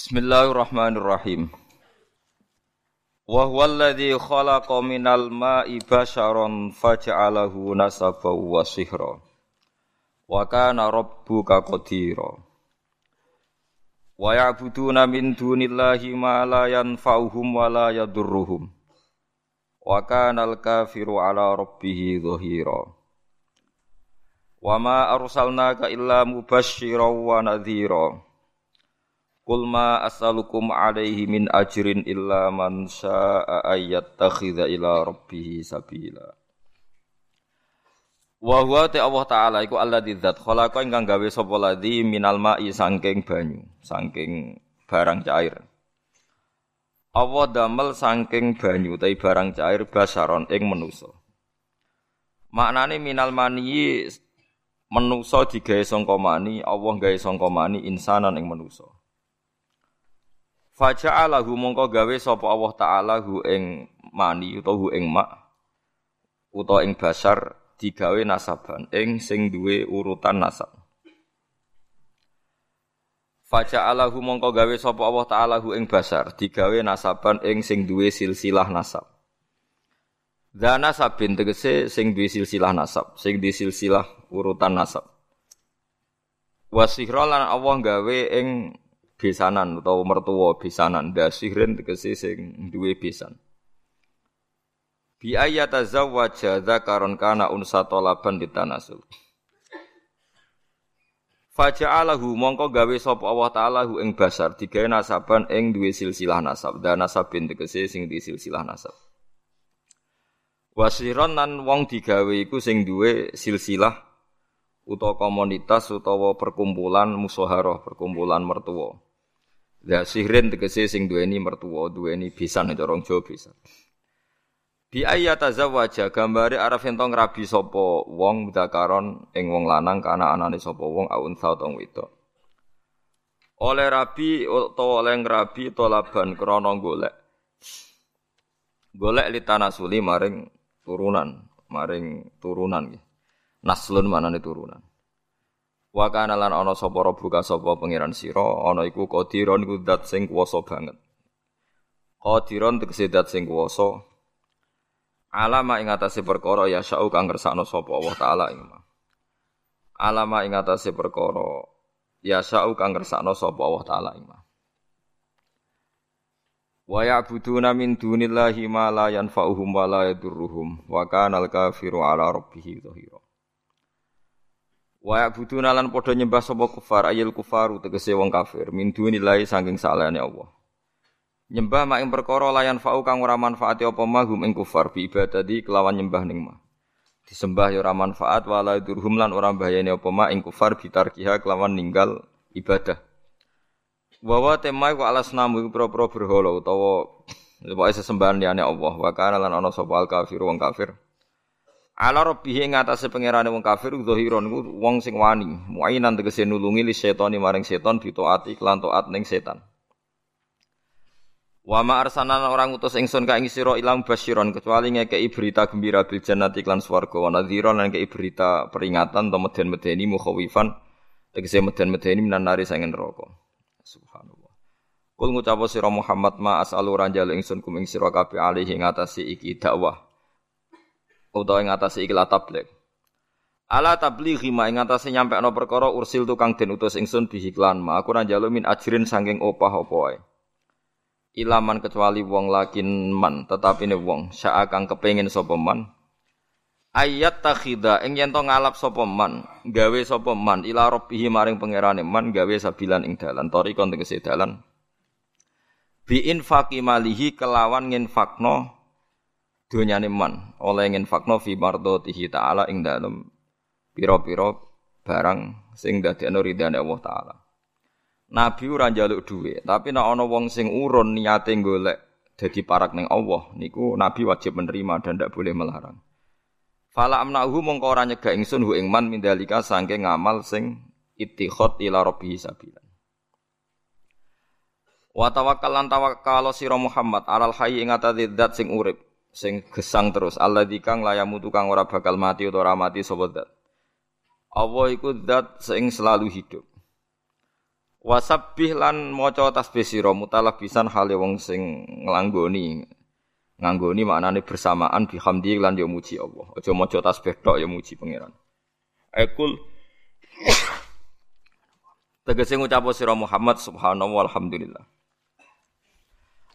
Bismillahirrahmanirrahim. Wa huwa alladhi khalaqa minal ma'i basharan faj'alahu nasaban wa sihra. Wa kana rabbuka qadira. Wa ya'buduna min dunillahi ma la yanfa'uhum wa la yadurruhum. Wa kana al-kafiru ala rabbih dhahira. Wa ma arsalnaka illa mubasysyiran wa nadhira. Qul ma as'alukum alaihi min ajrin illa man syaa'a ayyattakhidha ila rabbih sabila. Wa huwa ta Allah taala iku alladzi dzat khalaqa ingkang gawe sapa ladzi minal ma'i saking banyu, saking barang cair. Allah damel saking banyu tai barang cair basaron ing manusa. Maknane minal mani manusa digawe sangka mani, Allah gawe sangka mani insanan ing manusa. Faja'alahu mongko gawe sapa Allah taala hu ing mani utawa hu ing mak utawa ing basar digawe nasaban ing sing duwe urutan nasab. Faja'alahu mongko gawe sapa Allah taala hu ing basar digawe nasaban ing sing duwe silsilah nasab. Dana sabin tegese sing duwe silsilah nasab, sing duwe silsilah urutan nasab. Wasihra lan Allah gawe ing besanan utawa mertua besanan. Dasihren tegese sing duwe besan. Bi ayata zawwaja dzakaron kana unsa talaban ditanasul Faja'alahu mongko gawe sapa Allah taala hu ing basar. Digawe nasaban ing duwe silsilah nasab. Dan nasabin tegese sing di silsilah nasab. Wasiron nan wong digawe iku sing duwe silsilah utawa komunitas utawa perkumpulan musoharoh perkumpulan mertua Ya sihrin tegese sing duweni mertua, duweni bisan cara Jawa bisa. Bi ayat tazawwaja gambare arep ento ngrabi sapa wong dakaron ing wong lanang kana anane sapa wong aun sautong wedok. Oleh rabi utawa oleh ngrabi tolaban krana golek. Golek li tanasuli maring turunan, maring turunan nggih. Naslun manane turunan. Wa kana lan ana sapa rabbuka sapa pangeran sira ana iku qadiron iku zat sing kuwasa banget. Qadiron tegese zat sing kuwasa. Alama ing atase perkara ya sa'u kang ngersakno sapa Allah taala ing ma. Alama ing atase perkara ya sa'u kang ngersakno sapa Allah taala ing ma. Wa ya'buduna min dunillahi ma la yanfa'uhum wa la yadurruhum wa kana al-kafiru ala dhahira. Wa ya'buduna lan padha nyembah sapa kufar ayil kufaru tegese wong kafir min dunillahi saking salehane Allah. Nyembah mak ing perkara layan fa'u kang ora manfaati apa mahum ing kufar bi ibadati kelawan nyembah ning mah. Disembah ya ora manfaat wala durhum lan ora bahayane apa mak ing kufar bitarkiha kelawan ninggal ibadah. Wawa tema iku alas namu iku pro-pro berhala utawa pokoke sesembahan liyane Allah wa kana lan ana sapa al kafir wong kafir. Ala rabbih ing atase pangerane wong kafir zahiron iku wong sing wani, muainan tegese nulungi li setani maring setan bitaati kelan taat ning setan. Wa ma arsalna orang utus ingsun ka ing sira ilang basyiron kecuali ngekeki berita gembira bil jannati lan swarga wa nadhiron lan ngekeki berita peringatan to meden-medeni mukhawifan tegese meden-medeni minan nari sangen neraka. Subhanallah. Kul ngucap sira Muhammad ma as'alu ranjal ingsun kum ing sira kabeh alihi ngatasi iki dakwah utawa ing atase ikilah tabligh. Ala tablighi ma ing atase nyampekno perkara ursil tukang den utus ingsun bihiklan ma aku ora njaluk min ajrin saking opah apa wae. Ilaman kecuali wong lakin man tetapi ne wong syaa kang kepengin sapa man ayat takhida ing yen to ngalap sapa man gawe sapa man ila rabbihi maring pangerane man gawe sabilan ing dalan tarikon tegese dalan bi infaqi malihi kelawan nginfakno donyane man oleh nginfakno fi mardhatihi taala ing dalem pira-pira barang sing dadekno ridane Allah taala. Nabi ora njaluk dhuwit, tapi nek ana wong sing urun niate golek dadi parak ning Allah, niku Nabi wajib menerima dan tidak boleh melarang. Fala amnahu mongko ora nyegah ingsun hu ing man mindalika saking ngamal sing ittikhad ila rabbihi sabilan. Wa tawakkal lan tawakkal sira Muhammad alal hayy ing zat sing urip sing gesang terus Allah kang layamu tukang ora bakal mati utawa ora mati sapa zat Allah iku sing selalu hidup Wasabbih lan maca tasbih sira mutalabisan hale wong sing nglanggoni. Nganggoni maknane bersamaan bihamdi lan yo muji Allah. Aja maca tasbih tok yo muji pangeran. Ekul Tegese ngucap sira Muhammad subhanahu walhamdulillah.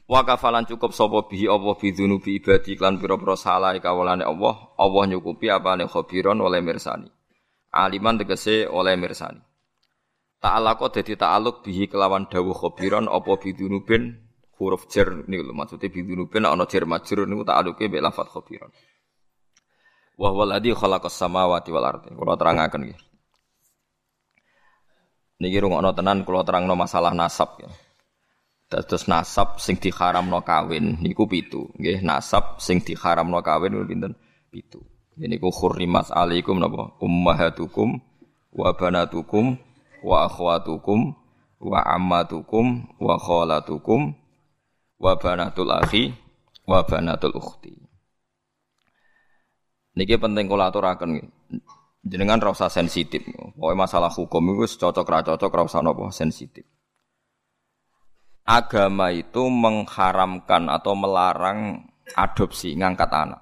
Wa kafalan cukup sapa bihi Allah bi dzunubi ibadi lan pira-pira salah kawulane Allah, Allah nyukupi apane khabiron oleh mirsani. Aliman tegese oleh mirsani. Ta'alaqo dadi ta'aluk bihi kelawan dawuh khabiran apa bidunubin huruf jar niku lho maksude bidunubin ana jar majrur niku ta'aluke mek lafat khabiran. Wa huwa alladzi khalaqas samawati wal ardi. Kula terangaken nggih. Niki rungokno tenan kula terangno masalah nasab ya. Dados nasab sing diharamno kawin niku pitu. Nggih, nasab sing diharamno kawin niku pinten? Pitu. Niku khurrimat alaikum napa? Ummahatukum wa banatukum wa akhwatukum wa ammatukum wa khalatukum wa banatul akhi wa banatul ukhti. Niki penting kula aturaken jenengan ra usah sensitif. Pokoke masalah hukum iku cocok ra cocok ra usah napa sensitif. Agama itu mengharamkan atau melarang adopsi ngangkat anak.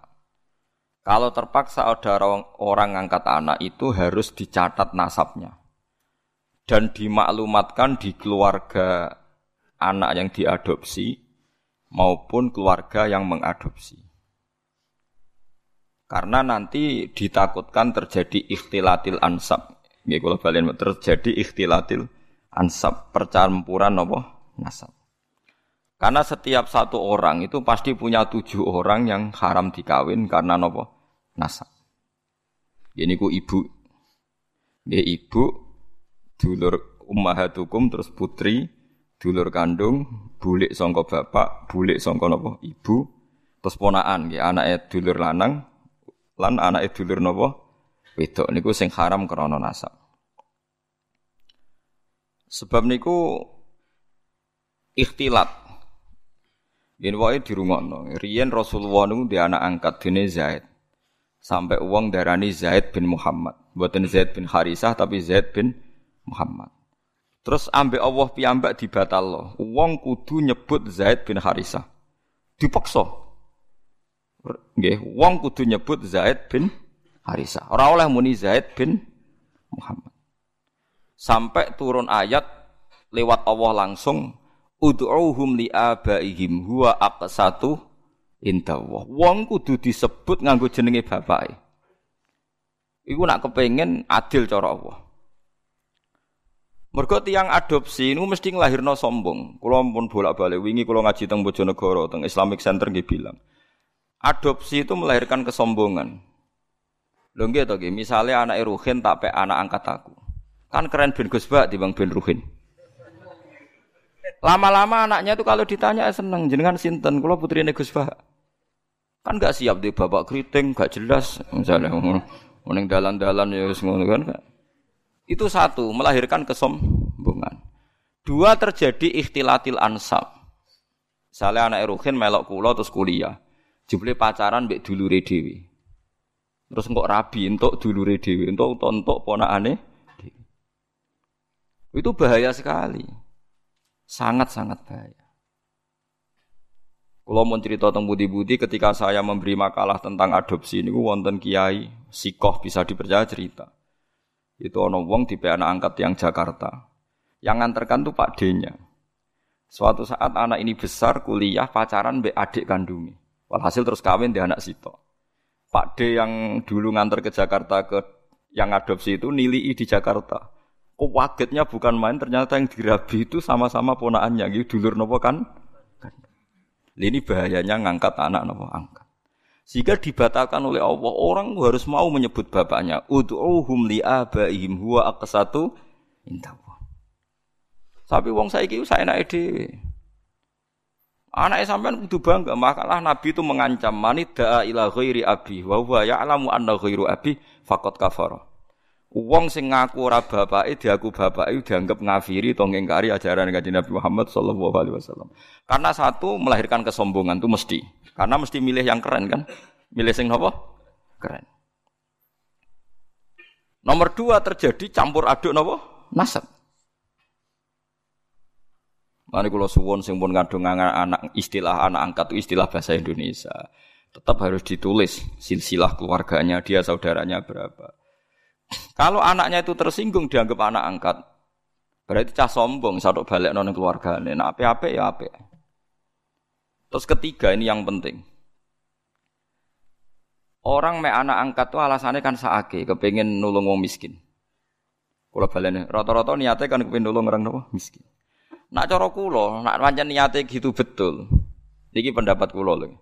Kalau terpaksa ada orang, orang ngangkat anak itu harus dicatat nasabnya dan dimaklumatkan di keluarga anak yang diadopsi maupun keluarga yang mengadopsi. Karena nanti ditakutkan terjadi ikhtilatil ansab. Nggih kula balen terjadi ikhtilatil ansab, percampuran apa nasab. Karena setiap satu orang itu pasti punya tujuh orang yang haram dikawin karena nopo nasab. Ini ku ibu, dia ibu dulur ummahatukum terus putri, dulur kandung, bulik songko bapak, bulik songko nopo ibu, terus ponaan ya anaknya dulur lanang, lan anaknya dulur nopo wedok niku sing haram krana nasab. Sebab niku ikhtilat. Yen wae dirungokno. Riyen Rasulullah niku di anak angkat dene Zaid. Sampai uang darani Zaid bin Muhammad. Buatan Zaid bin Harisah tapi Zaid bin Muhammad. Terus ambek Allah piyambak loh. Wong kudu nyebut Zaid bin Harisah. Dipaksa. Nggih, wong kudu nyebut Zaid bin Harisah. Ora oleh muni Zaid bin Muhammad. Sampai turun ayat lewat Allah langsung ud'uhum li abaihim huwa aqsatu indallah. Wong kudu disebut nganggo jenenge bapake. Iku nak kepengen adil cara Allah. Mergo tiang adopsi ini mesti nglahirno sombong. Kulo pun bolak-balik wingi kulo ngaji teng Bojonegoro, teng Islamic Center nggih bilang. Adopsi itu melahirkan kesombongan. Lho nggih to nggih, misale anak Ruhin tak pe anak angkat aku. Kan keren ben Gus Bak bang ben Ruhin. Lama-lama anaknya tuh kalau ditanya seneng jenengan sinten, kulo putrine Gus Bak. Kan gak siap di bapak keriting, gak jelas misalnya mending dalan-dalan ya ngono kan. Itu satu, melahirkan kesombongan. Dua, terjadi ikhtilatil ansab. Misalnya anak Eruhin melok kulo terus kuliah. Jumlah pacaran mbek dulure dhewe. Terus kok rabi untuk dulure dhewe, untuk untuk ponakane Itu bahaya sekali. Sangat-sangat bahaya. Kalau mau cerita tentang budi-budi ketika saya memberi makalah tentang adopsi ini, wonten kiai sikoh bisa dipercaya cerita. Itu ono wong di anak angkat yang Jakarta. Yang nganterkan tuh Pak D-nya. Suatu saat anak ini besar kuliah pacaran be adik kandungnya. Walhasil terus kawin di anak situ. Pak D yang dulu nganter ke Jakarta ke yang adopsi itu nilai di Jakarta. Kok wagetnya bukan main ternyata yang dirabi itu sama-sama ponaannya gitu dulur nopo kan? Ini bahayanya ngangkat anak nopo angkat. Sehingga dibatalkan oleh Allah. Orang harus mau menyebut bapaknya. Ud'uhum li abaihim huwa aqsatu indallah. Tapi wong saiki saya naik dhewe. Anak sampean kudu bangga, makalah Nabi itu mengancam manida ila ghairi abi wa huwa ya'lamu anna ghairu abi faqad kafara. Wong sing ngaku ora bapake diaku bapake dianggap ngafiri to ngingkari ajaran Kanjeng Nabi Muhammad sallallahu alaihi wasallam. Karena satu melahirkan kesombongan itu mesti. Karena mesti milih yang keren kan? Milih sing apa? Keren. Nomor dua terjadi campur aduk nopo nasab. Mari kula suwun sing pun ngadung anak istilah anak angkat itu istilah bahasa Indonesia. Tetap harus ditulis silsilah keluarganya, dia saudaranya berapa. Kalau anaknya itu tersinggung dianggap anak angkat, berarti cah sombong satu balik non keluarganya. Nah, apa-apa ya apa. Terus ketiga ini yang penting. Orang me anak angkat tuh alasannya kan saake, kepengen nulung wong miskin. Kalau balene rata-rata niatnya kan kepengen nulung orang nopo miskin. Nak cara kula, nak pancen niate gitu betul. Iki pendapat kula lho.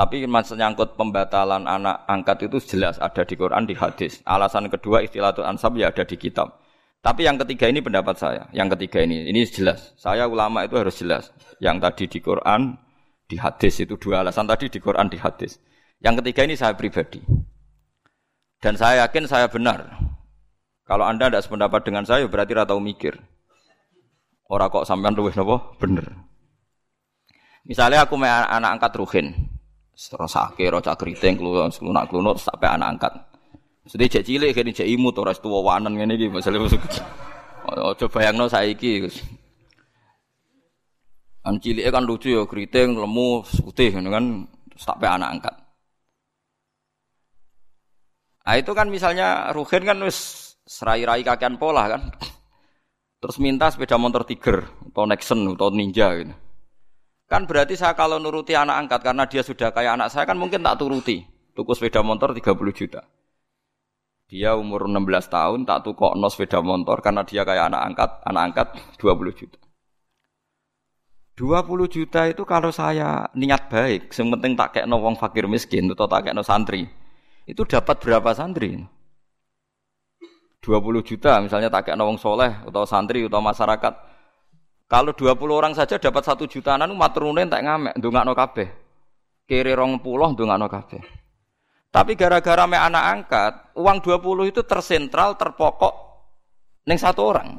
Tapi mas nyangkut pembatalan anak angkat itu jelas ada di Quran di hadis. Alasan kedua istilah ansab ya ada di kitab. Tapi yang ketiga ini pendapat saya. Yang ketiga ini ini jelas. Saya ulama itu harus jelas. Yang tadi di Quran di hadis itu dua alasan tadi di Quran di hadis. Yang ketiga ini saya pribadi. Dan saya yakin saya benar. Kalau Anda tidak sependapat dengan saya berarti ratau mikir. Ora kok sampean luwih napa? Bener. Misalnya aku anak angkat Ruhin. Terus sake roca keriting klunak klunut sampai anak angkat. Sedih cek cilik kene cek imut ora tuwa wanen ngene iki masalah masuk. Aja bayangno saiki. An cilik kan lucu ya keriting lemu putih kan sampai anak angkat. Nah itu kan misalnya Ruhin kan wis serai-rai kakean pola kan. Terus minta sepeda motor Tiger atau Nexon atau Ninja gitu. Kan berarti saya kalau nuruti anak angkat karena dia sudah kayak anak saya kan mungkin tak turuti. Tuku sepeda motor 30 juta. Dia umur 16 tahun tak tuku no sepeda motor karena dia kayak anak angkat, anak angkat 20 juta. 20 juta itu kalau saya niat baik, yang penting tak kayak wong fakir miskin atau tak kayak santri, itu dapat berapa santri? 20 juta misalnya tak kayak nawang soleh atau santri atau masyarakat. Kalau 20 orang saja dapat satu juta anu maturunen tak ngamek no kabeh. Kiri rong puluh no kabeh. Tapi gara-gara me anak angkat, uang 20 itu tersentral, terpokok neng satu orang.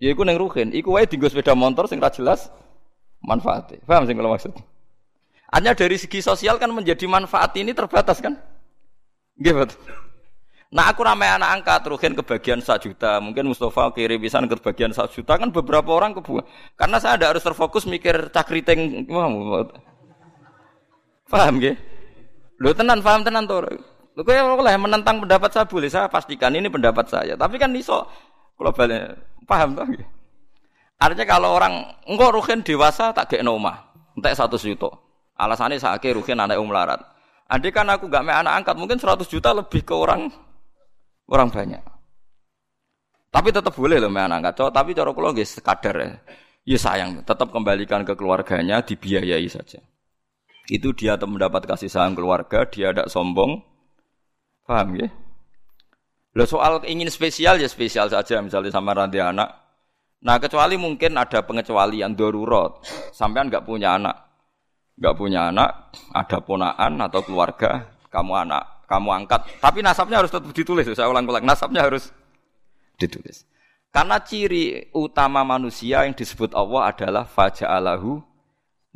Ya iku neng ruhin, iku wae dienggo sepeda motor sing ra jelas manfaatnya. Paham sing kalau maksud? Hanya dari segi sosial kan menjadi manfaat ini terbatas kan? Gitu. Nah aku ramai anak angkat rugen kebagian satu juta, mungkin Mustafa kirim pisan kebagian satu juta kan beberapa orang kebuang. Karena saya ada harus terfokus mikir cakriting, paham gak? Lu tenan, paham tenan tuh. Lu kayak boleh menentang pendapat saya boleh, saya pastikan ini pendapat saya. Tapi kan iso kalau balik paham tuh. Artinya kalau orang enggak rugen dewasa tak kayak noma, entek satu juta. Alasannya saya rugen anak umlarat. Andai kan aku gak main anak angkat, mungkin 100 juta lebih ke orang orang banyak. Tapi tetap boleh loh main angkat cowok, tapi cara kula nggih sekadar ya. Ya sayang, tetap kembalikan ke keluarganya, dibiayai saja. Itu dia mendapat kasih sayang keluarga, dia tidak sombong. Paham ya? Lo soal ingin spesial ya spesial saja, misalnya sama ranti anak. Nah kecuali mungkin ada pengecualian darurat, sampean nggak punya anak, nggak punya anak, ada ponaan atau keluarga, kamu anak kamu angkat. Tapi nasabnya harus tetap ditulis. Saya ulang-ulang, nasabnya harus ditulis. Karena ciri utama manusia yang disebut Allah adalah faja'alahu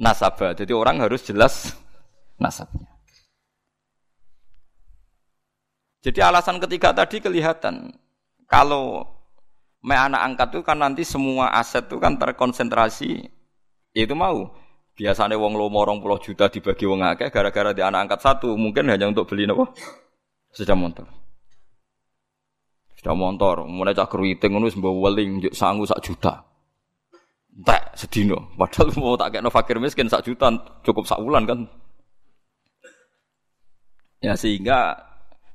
nasabah. Jadi orang harus jelas nasabnya. Jadi alasan ketiga tadi kelihatan. Kalau me anak angkat itu kan nanti semua aset itu kan terkonsentrasi. Itu mau Biasanya wong lomo orang puluh juta dibagi wong akeh gara-gara di anak angkat satu mungkin hanya untuk beli nopo sepeda motor. Sepeda motor, mulai cak keriting ngono sembawa weling sangu sak juta. Tak sedino, padahal mau tak kayak fakir miskin sak juta cukup sak bulan kan. Ya sehingga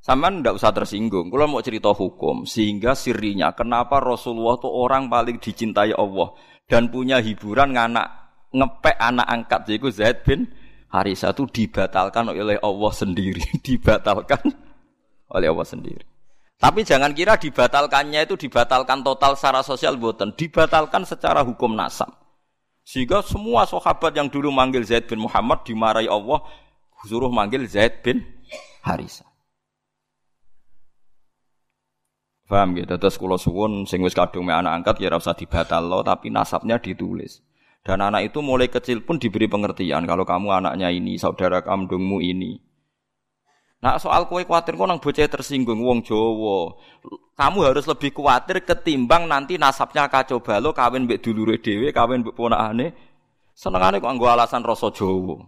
Sampean ndak usah tersinggung. Kalau mau cerita hukum, sehingga sirinya kenapa Rasulullah itu orang paling dicintai Allah dan punya hiburan nganak ngepek anak angkat yaitu Zaid bin Harisa itu dibatalkan oleh Allah sendiri, dibatalkan oleh Allah sendiri. Tapi jangan kira dibatalkannya itu dibatalkan total secara sosial buatan, dibatalkan secara hukum nasab. Sehingga semua sahabat yang dulu manggil Zaid bin Muhammad dimarahi Allah, suruh manggil Zaid bin Harisa. Paham gitu? Terus kalau suwun sing wis kadung anak angkat ya ora dibatal lo, tapi nasabnya ditulis. Dan anak itu mulai kecil pun diberi pengertian kalau kamu anaknya ini, saudara kandungmu ini. Nah soal kue khawatir kok nang bocah tersinggung wong Jawa. Kamu harus lebih khawatir ketimbang nanti nasabnya kacau balo kawin mbek dulure dhewe, kawin mbek ponakane. Senengane kok nggo alasan rasa Jawa.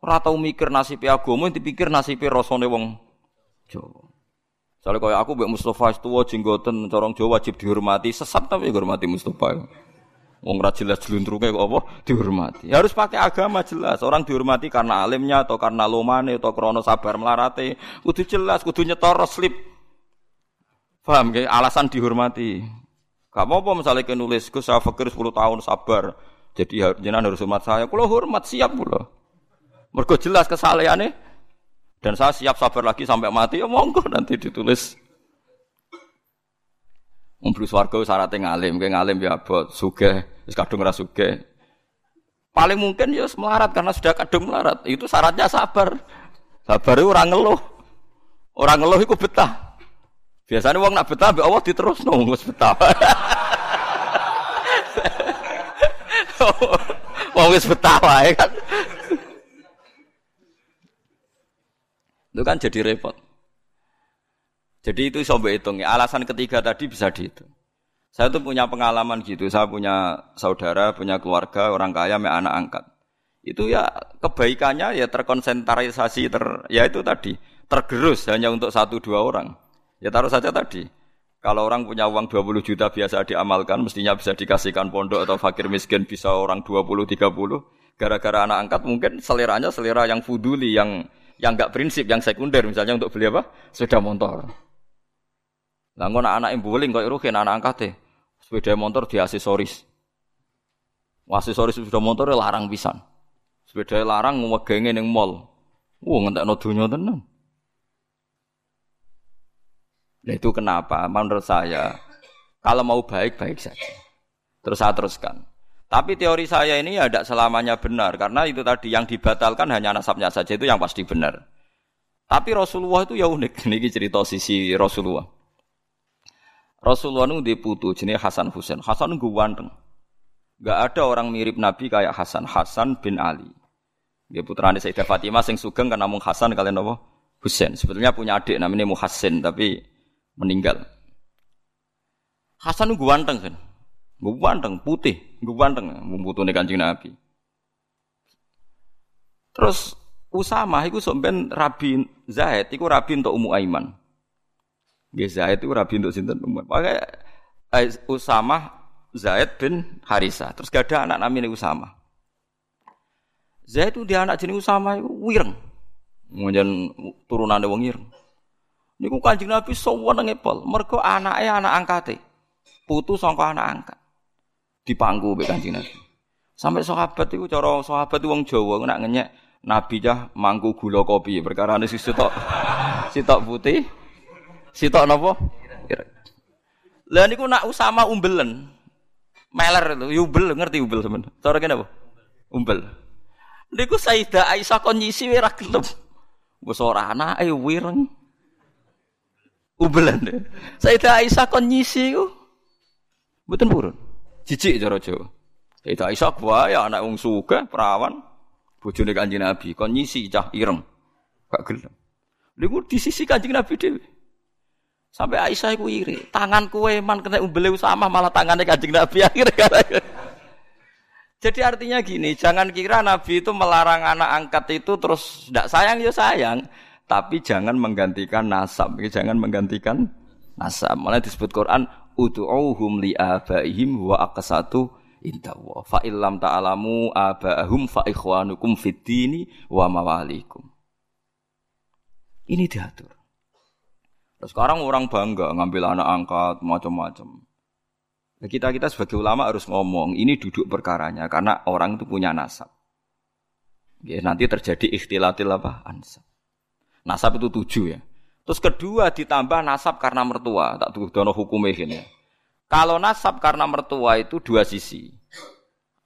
Ora tau mikir nasib agama, dipikir nasib rasane wong Jawa. Soalnya kaya aku mbek Mustafa tuwa jenggoten corong Jawa wajib dihormati, sesat tapi dihormati Mustafa. Wong ra jelas jluntrunge kok apa dihormati. Harus pakai agama jelas. Orang dihormati karena alimnya atau karena lomane atau krono sabar melarate. Kudu jelas, kudu nyetor slip. Paham gak? Alasan dihormati. Gak mau apa misalnya ke nulis, Gus saya fakir 10 tahun sabar. Jadi jenengan harus hormat saya. Kalau hormat siap pula. Mergo jelas kesalehannya. Dan saya siap sabar lagi sampai mati. Ya monggo nanti ditulis Umbru swarga syaratnya ngalim, kayak ngalim ya abot, suge, kadung ora suge. Paling mungkin ya melarat karena sudah kadung melarat. Itu syaratnya sabar. Sabar itu orang ngeluh. Orang ngeluh itu betah. Biasanya uang nak betah, be Allah diterus nunggu betah. Wong wis betah wae kan. Itu kan jadi repot. Jadi itu coba hitungnya. Alasan ketiga tadi bisa dihitung. Saya tuh punya pengalaman gitu. Saya punya saudara, punya keluarga, orang kaya, me anak angkat. Itu ya kebaikannya ya terkonsentrasi ter, ya itu tadi tergerus hanya untuk satu dua orang. Ya taruh saja tadi. Kalau orang punya uang 20 juta biasa diamalkan, mestinya bisa dikasihkan pondok atau fakir miskin bisa orang 20 30. Gara-gara anak angkat mungkin seleranya selera yang fuduli, yang yang enggak prinsip, yang sekunder misalnya untuk beli apa? Sepeda motor. Lah ngono anak yang bowling kok rugen anak angkate. Sepeda motor di aksesoris. Aksesoris sepeda motor ya larang pisan. Sepeda larang ngegenge ning mall. Wah ngentekno donya tenan. Nah itu kenapa? Menurut saya, kalau mau baik baik saja. Terus saya teruskan. Tapi teori saya ini ya tidak selamanya benar karena itu tadi yang dibatalkan hanya nasabnya saja itu yang pasti benar. Tapi Rasulullah itu ya unik. Ini cerita sisi Rasulullah. Rasulullah itu di putu jenis Hasan Husain. Hasan itu ganteng. Gak ada orang mirip Nabi kayak Hasan. Hasan bin Ali. Dia putra Sayyidah Fatimah sing sugeng kan namung Hasan kalian apa? Husain. Sebetulnya punya adik namanya Muhassin tapi meninggal. Hasan itu ganteng kan. Ganteng, putih, ganteng, nih kancing Nabi. Terus Usama itu sampean Rabi Zaid, itu Rabi untuk Ummu Aiman. Nggih Zaid itu rabi untuk sinten umum. Pakai eh, Usama Zaid bin Harisa. Terus gak ada anak namanya Usama. Zaid itu dia anak jenis Usama itu wireng. Mungkin turunan wong ireng. Niku kanjeng Nabi nang epol. Mergo anaknya anak angkate. Putu sangka anak angkat. Dipangku mbek kanjeng Nabi. Sampai sahabat itu cara sahabat itu wong Jawa nak ngenyek Nabi jah mangku gula kopi perkara ini si sitok sitok putih Sitok napa? Lah niku nak Usama umbelen. Meler itu, umbel ngerti umbel teman. Cara kene apa? Umbel. Niku Sayyidah Aisyah kon nyisi ora gelem. Wis ora anake wireng. Umbelen. Sayyidah Aisyah kon nyisi ku. Mboten purun. Jijik cara Jawa. Sayyidah Aisyah wae anak wong sugih, perawan. Bojone Kanjeng Nabi kon nyisi cah ireng. Gak gelem. Niku di sisi Kanjeng Nabi dhewe. Sampai Aisyah iku iri. Tangan kue man kena umbele sama malah tangannya Kanjeng Nabi akhirnya. Jadi artinya gini, jangan kira Nabi itu melarang anak angkat itu terus tidak sayang ya sayang, tapi jangan menggantikan nasab, jangan menggantikan nasab. Malah disebut Quran utu'uhum li abaihim wa aqsatu indawa. Fa illam ta'alamu abaahum fa ikhwanukum fid dini wa mawalikum. Ini diatur. Sekarang orang bangga ngambil anak angkat macam-macam. Nah, kita kita sebagai ulama harus ngomong ini duduk perkaranya karena orang itu punya nasab. Ya, nanti terjadi ikhtilatil apa? Ansab. Nasab itu tujuh ya. Terus kedua ditambah nasab karena mertua. Tak tuh dono hukum ini. Ya. Kalau nasab karena mertua itu dua sisi.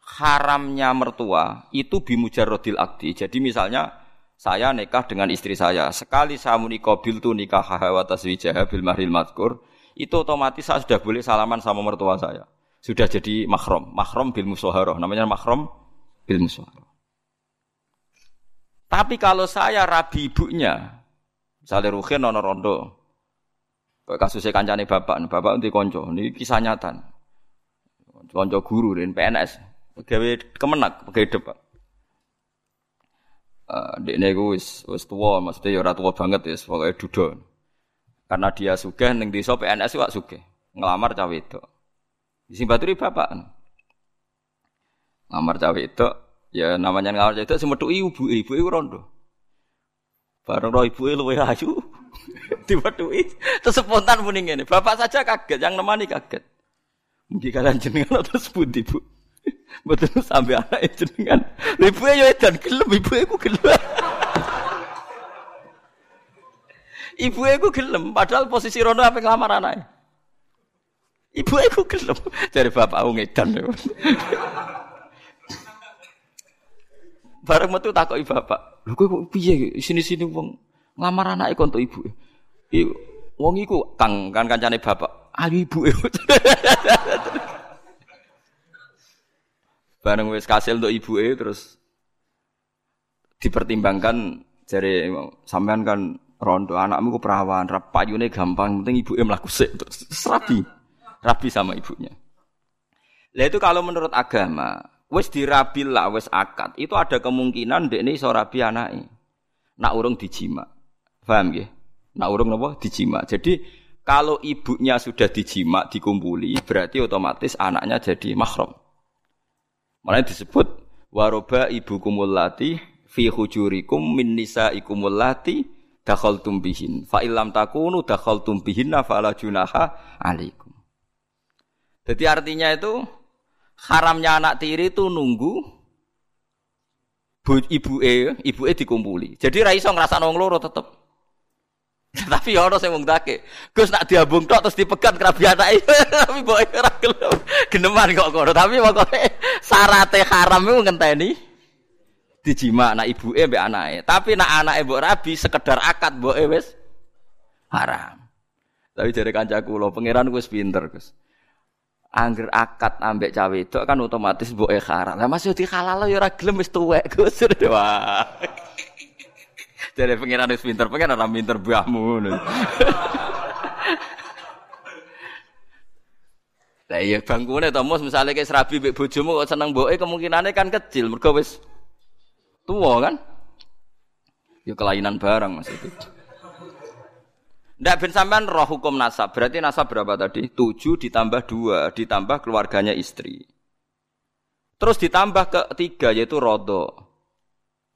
Haramnya mertua itu bimujarodil akdi. Jadi misalnya saya nikah dengan istri saya. Sekali saya menikah bil tu nikah hawa taswijah bil mahril madkur, itu otomatis saya sudah boleh salaman sama mertua saya. Sudah jadi mahram, mahram bil musoharoh. Namanya mahram bil musoharoh. Tapi kalau saya rabi ibunya, Misalnya Ruhin ana rondo. Kasusnya kancane bapak, bapak nanti konco, ini kisah nyata. Konco guru dan PNS, pegawai kemenak, pegawai depan. Uh, Dekne iku wis wis tuwa, maksudnya ya ora banget ya, pokoke duda. Karena dia sugih ning desa PNS wak sugih, ngelamar cawe itu. Sing baturi bapak. Ngelamar cawe itu, ya namanya ngelamar cawe itu sing metu ibu, ibu rondo. Bareng roh ibu luwe ayu. Diwedhuki terus spontan muni ngene. Bapak saja kaget, yang nemani kaget. Mungkin kalian jenengan terus pundi, Bu? Betul sampai anak jenengan. Ibu ya edan gelem, ibu ku gelem. ibu ku gelem, padahal posisi rono apa ngelamar anaknya. Ibu ku gelem. Dari bapak aku ngedan. Bareng metu takoki bapak. Lho kowe piye sini-sini wong ngelamar anake kon ibu. Wong iku Kang kan kancane bapak. Ayo ibu. Bareng wis kasil untuk ibu e terus dipertimbangkan jari sampean kan rondo anakmu ku perawan, rapayune gampang, penting ibu e mlaku sik terus rabi. Rabi sama ibunya. Lah itu kalau menurut agama, wis dirabil lah, wis akad, itu ada kemungkinan dek ini iso rabi anake. Nak urung dijima. Paham nggih? Nak urung napa dijima. Jadi kalau ibunya sudah dijima, dikumpuli, berarti otomatis anaknya jadi mahram. Makanya disebut waroba ibu kumulati fi hujurikum min nisaikum allati dakhaltum bihin. Fa illam takunu dakhaltum bihinna fala junaha alaikum. Jadi artinya itu haramnya anak tiri itu nunggu ibu e, ibu e dikumpuli. Jadi raiso ngerasa nong loro tetep. Tapi ya ono sing wong dake. Gus nak diambung tok terus dipegat kerabi anake. Tapi boke ora gelem. Geneman kok kono. Tapi pokoke syarate haram iku ngenteni dijima anak ibuke mbek anake. Tapi nak anake mbok rabi sekedar akad mboke wis haram. Tapi jare kancaku lho, pangeran wis pinter, Gus. Angger akad ambek cawe itu kan otomatis mboke haram. Lah masih dihalal ya ora gelem wis tuwek, Gus. Wah. Jadi pengiran harus pinter, pengiran orang pinter buahmu. Lah iya bangkune to mus misale kayak serabi mbek bojomu kok seneng mboke kemungkinannya kan kecil mergo wis tuwa kan. Ya kelainan barang Mas itu. Ndak ben sampean roh hukum nasab. Berarti nasab berapa tadi? 7 ditambah 2 ditambah keluarganya istri. Terus ditambah ke tiga yaitu rodo.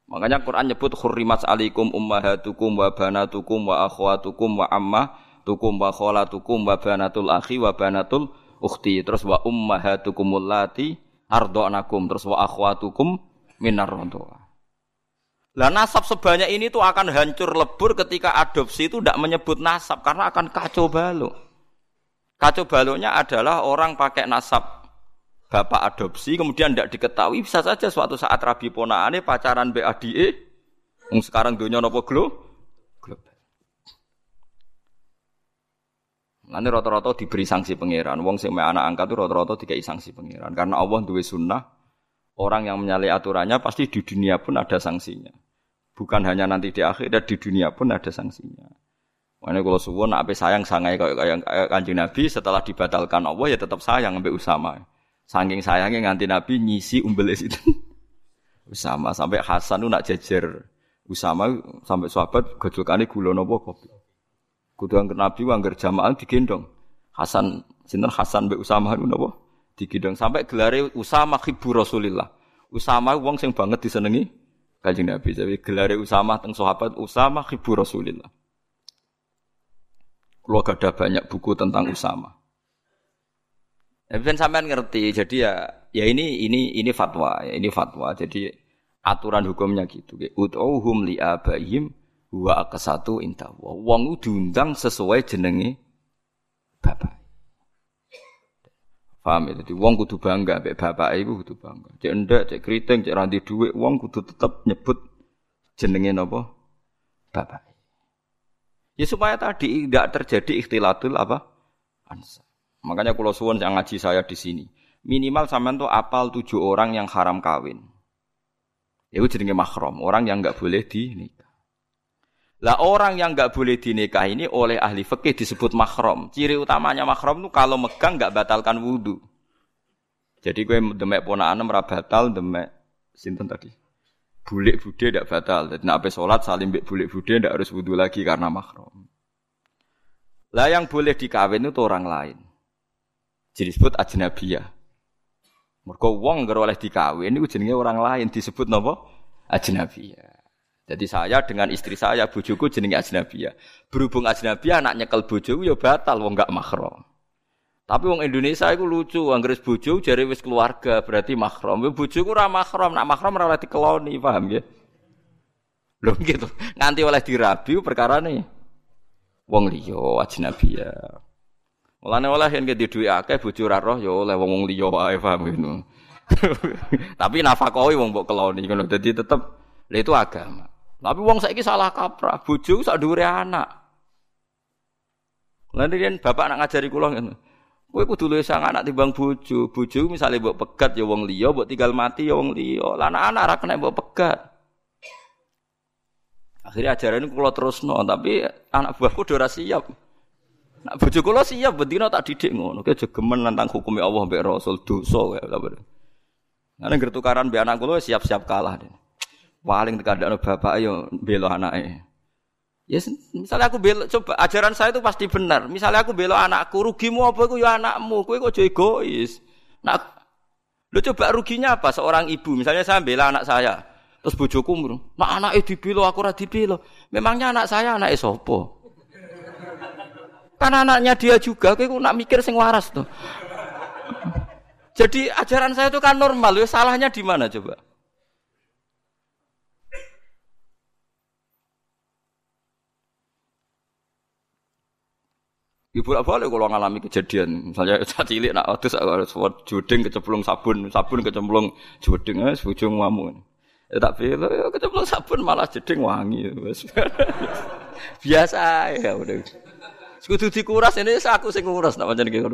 Makanya Quran nyebut hurrimat alikum ummahatukum wa banatukum wa akhwatukum wa ammatukum wa kholatukum wa banatul akhi wa banatul ukhti. Terus wa ummahatukum allati ardo'nakum. Terus wa akhwatukum minar. Lah nasab sebanyak ini tuh akan hancur lebur ketika adopsi itu tidak menyebut nasab karena akan kacau balau. Kacau baloknya adalah orang pakai nasab bapak adopsi kemudian tidak diketahui bisa saja suatu saat rabi ponaane pacaran BADE yang sekarang dunia nopo glo. Nanti rata-rata diberi sanksi pangeran. Wong sing anak angkat itu rata-rata dikai sanksi pangeran. Karena Allah duwe sunnah, orang yang menyalahi aturannya pasti di dunia pun ada sanksinya. Bukan hanya nanti di akhirat, di dunia pun ada sanksinya. Makanya kalau suwon apa sayang sangai kayak kanjeng Nabi setelah dibatalkan Allah ya tetap sayang sampai Usama. Saking sayangnya nganti Nabi nyisi umbel itu. Usama sampai Hasan nak jejer Usama sampai sahabat gojolkane gula nopo kopi. Kudu angger Nabi angger jamaah digendong. Hasan sinten Hasan mbek Usama itu nopo digendong sampai gelare Usama khibu Rasulillah. Usama wong sing banget disenengi Kanjeng Nabi. Jadi gelare Usama teng sahabat Usama khibu Rasulillah. Kalau ada banyak buku tentang Usama. Tapi kan sampean ngerti, jadi ya ya ini ini ini fatwa, ya ini fatwa. Jadi aturan hukumnya gitu. Ut'uhum li abaihim wa akasatu inta. Wong diundang sesuai jenenge bapak. Paham ya? Jadi wong kudu bangga mbek bapak iku kudu bangga. Cek ndak, cek keriting, cek ranti dhuwit, wong kudu tetep nyebut jenenge napa? Bapak. Ya supaya tadi tidak terjadi ikhtilatul apa? Ansa. Makanya kalau suwon yang ngaji saya di sini, minimal sampean tuh apal tujuh orang yang haram kawin. Itu jenenge mahram, orang yang nggak boleh di nikah. Lah orang yang nggak boleh dinikah ini oleh ahli fikih disebut mahram. Ciri utamanya mahram itu kalau megang nggak batalkan wudhu. Jadi gue demek ponaan ora batal, demek sinten tadi. Bulik bude tidak batal. Jadi nak sholat salim bek bulik bude tidak harus wudhu lagi karena mahram. Lah yang boleh dikawin itu orang lain. Jadi disebut ajnabiyah. Mergo wong nggak oleh dikawin itu jenenge orang lain disebut napa? Ajnabiyah. Jadi saya dengan istri saya, bojoku jenenge ajnabiyah. Berhubung ajnabiyah anak nyekel bojoku ya batal wong gak mahram. Tapi wong Indonesia itu lucu, anggere bojo jare wis keluarga, berarti mahram. Ya bojoku ora mahram, nak mahram ora oleh dikeloni, paham ya? Lho gitu. Nganti oleh dirabi perkara nih. Wong liya ajnabiyah. Mulane oleh yen di duwe akeh bojo ora roh ya oleh wong wong liya wae paham ngono. Tapi nafkahi wong mbok keloni ngono. Dadi tetep itu agama. Tapi wong saiki salah kaprah, bojo sak dhuwure anak. Lan riyen bapak nak ngajari kula ngene. Kowe kudu luwih sang anak timbang bojo. Bojo misale mbok pegat ya wong liya, mbok tinggal mati ya wong liya. Lah anak-anak ra kena mbok pegat. Akhirnya ajaran ini kalau terus no, tapi anak buahku udah siap. Nak bojo kula siap bendina tak didik ngono. Ki jogemen nantang hukumnya Allah mbek Rasul dosa ya. Karena gertukaran mbek anak kula siap-siap kalah. Paling tekadakno bapak ayo belo anaknya. Ya misalnya aku belo coba ajaran saya itu pasti benar. Misalnya aku belo anakku, rugimu apa aku ya anakmu. Kowe kok egois. Nak lu coba ruginya apa seorang ibu? Misalnya saya bela anak saya. Terus bojoku muru, "Nak anake dibelo aku ora dibelo." Memangnya anak saya anak sapa? Kan anaknya dia juga, kowe nak mikir sing waras tuh. Jadi ajaran saya itu kan normal, ya salahnya di mana coba? Ibu apa boleh kalau ngalami kejadian, misalnya saat cilik nak terus harus judeng kecemplung sabun, sabun kecemplung judeng, es bujung ngamu. Ya tak pilih, ya kecemplung sabun malah jeding wangi. Biasa ya udah. Sekutu dikuras ini aku sing nguras, nak macam gitu.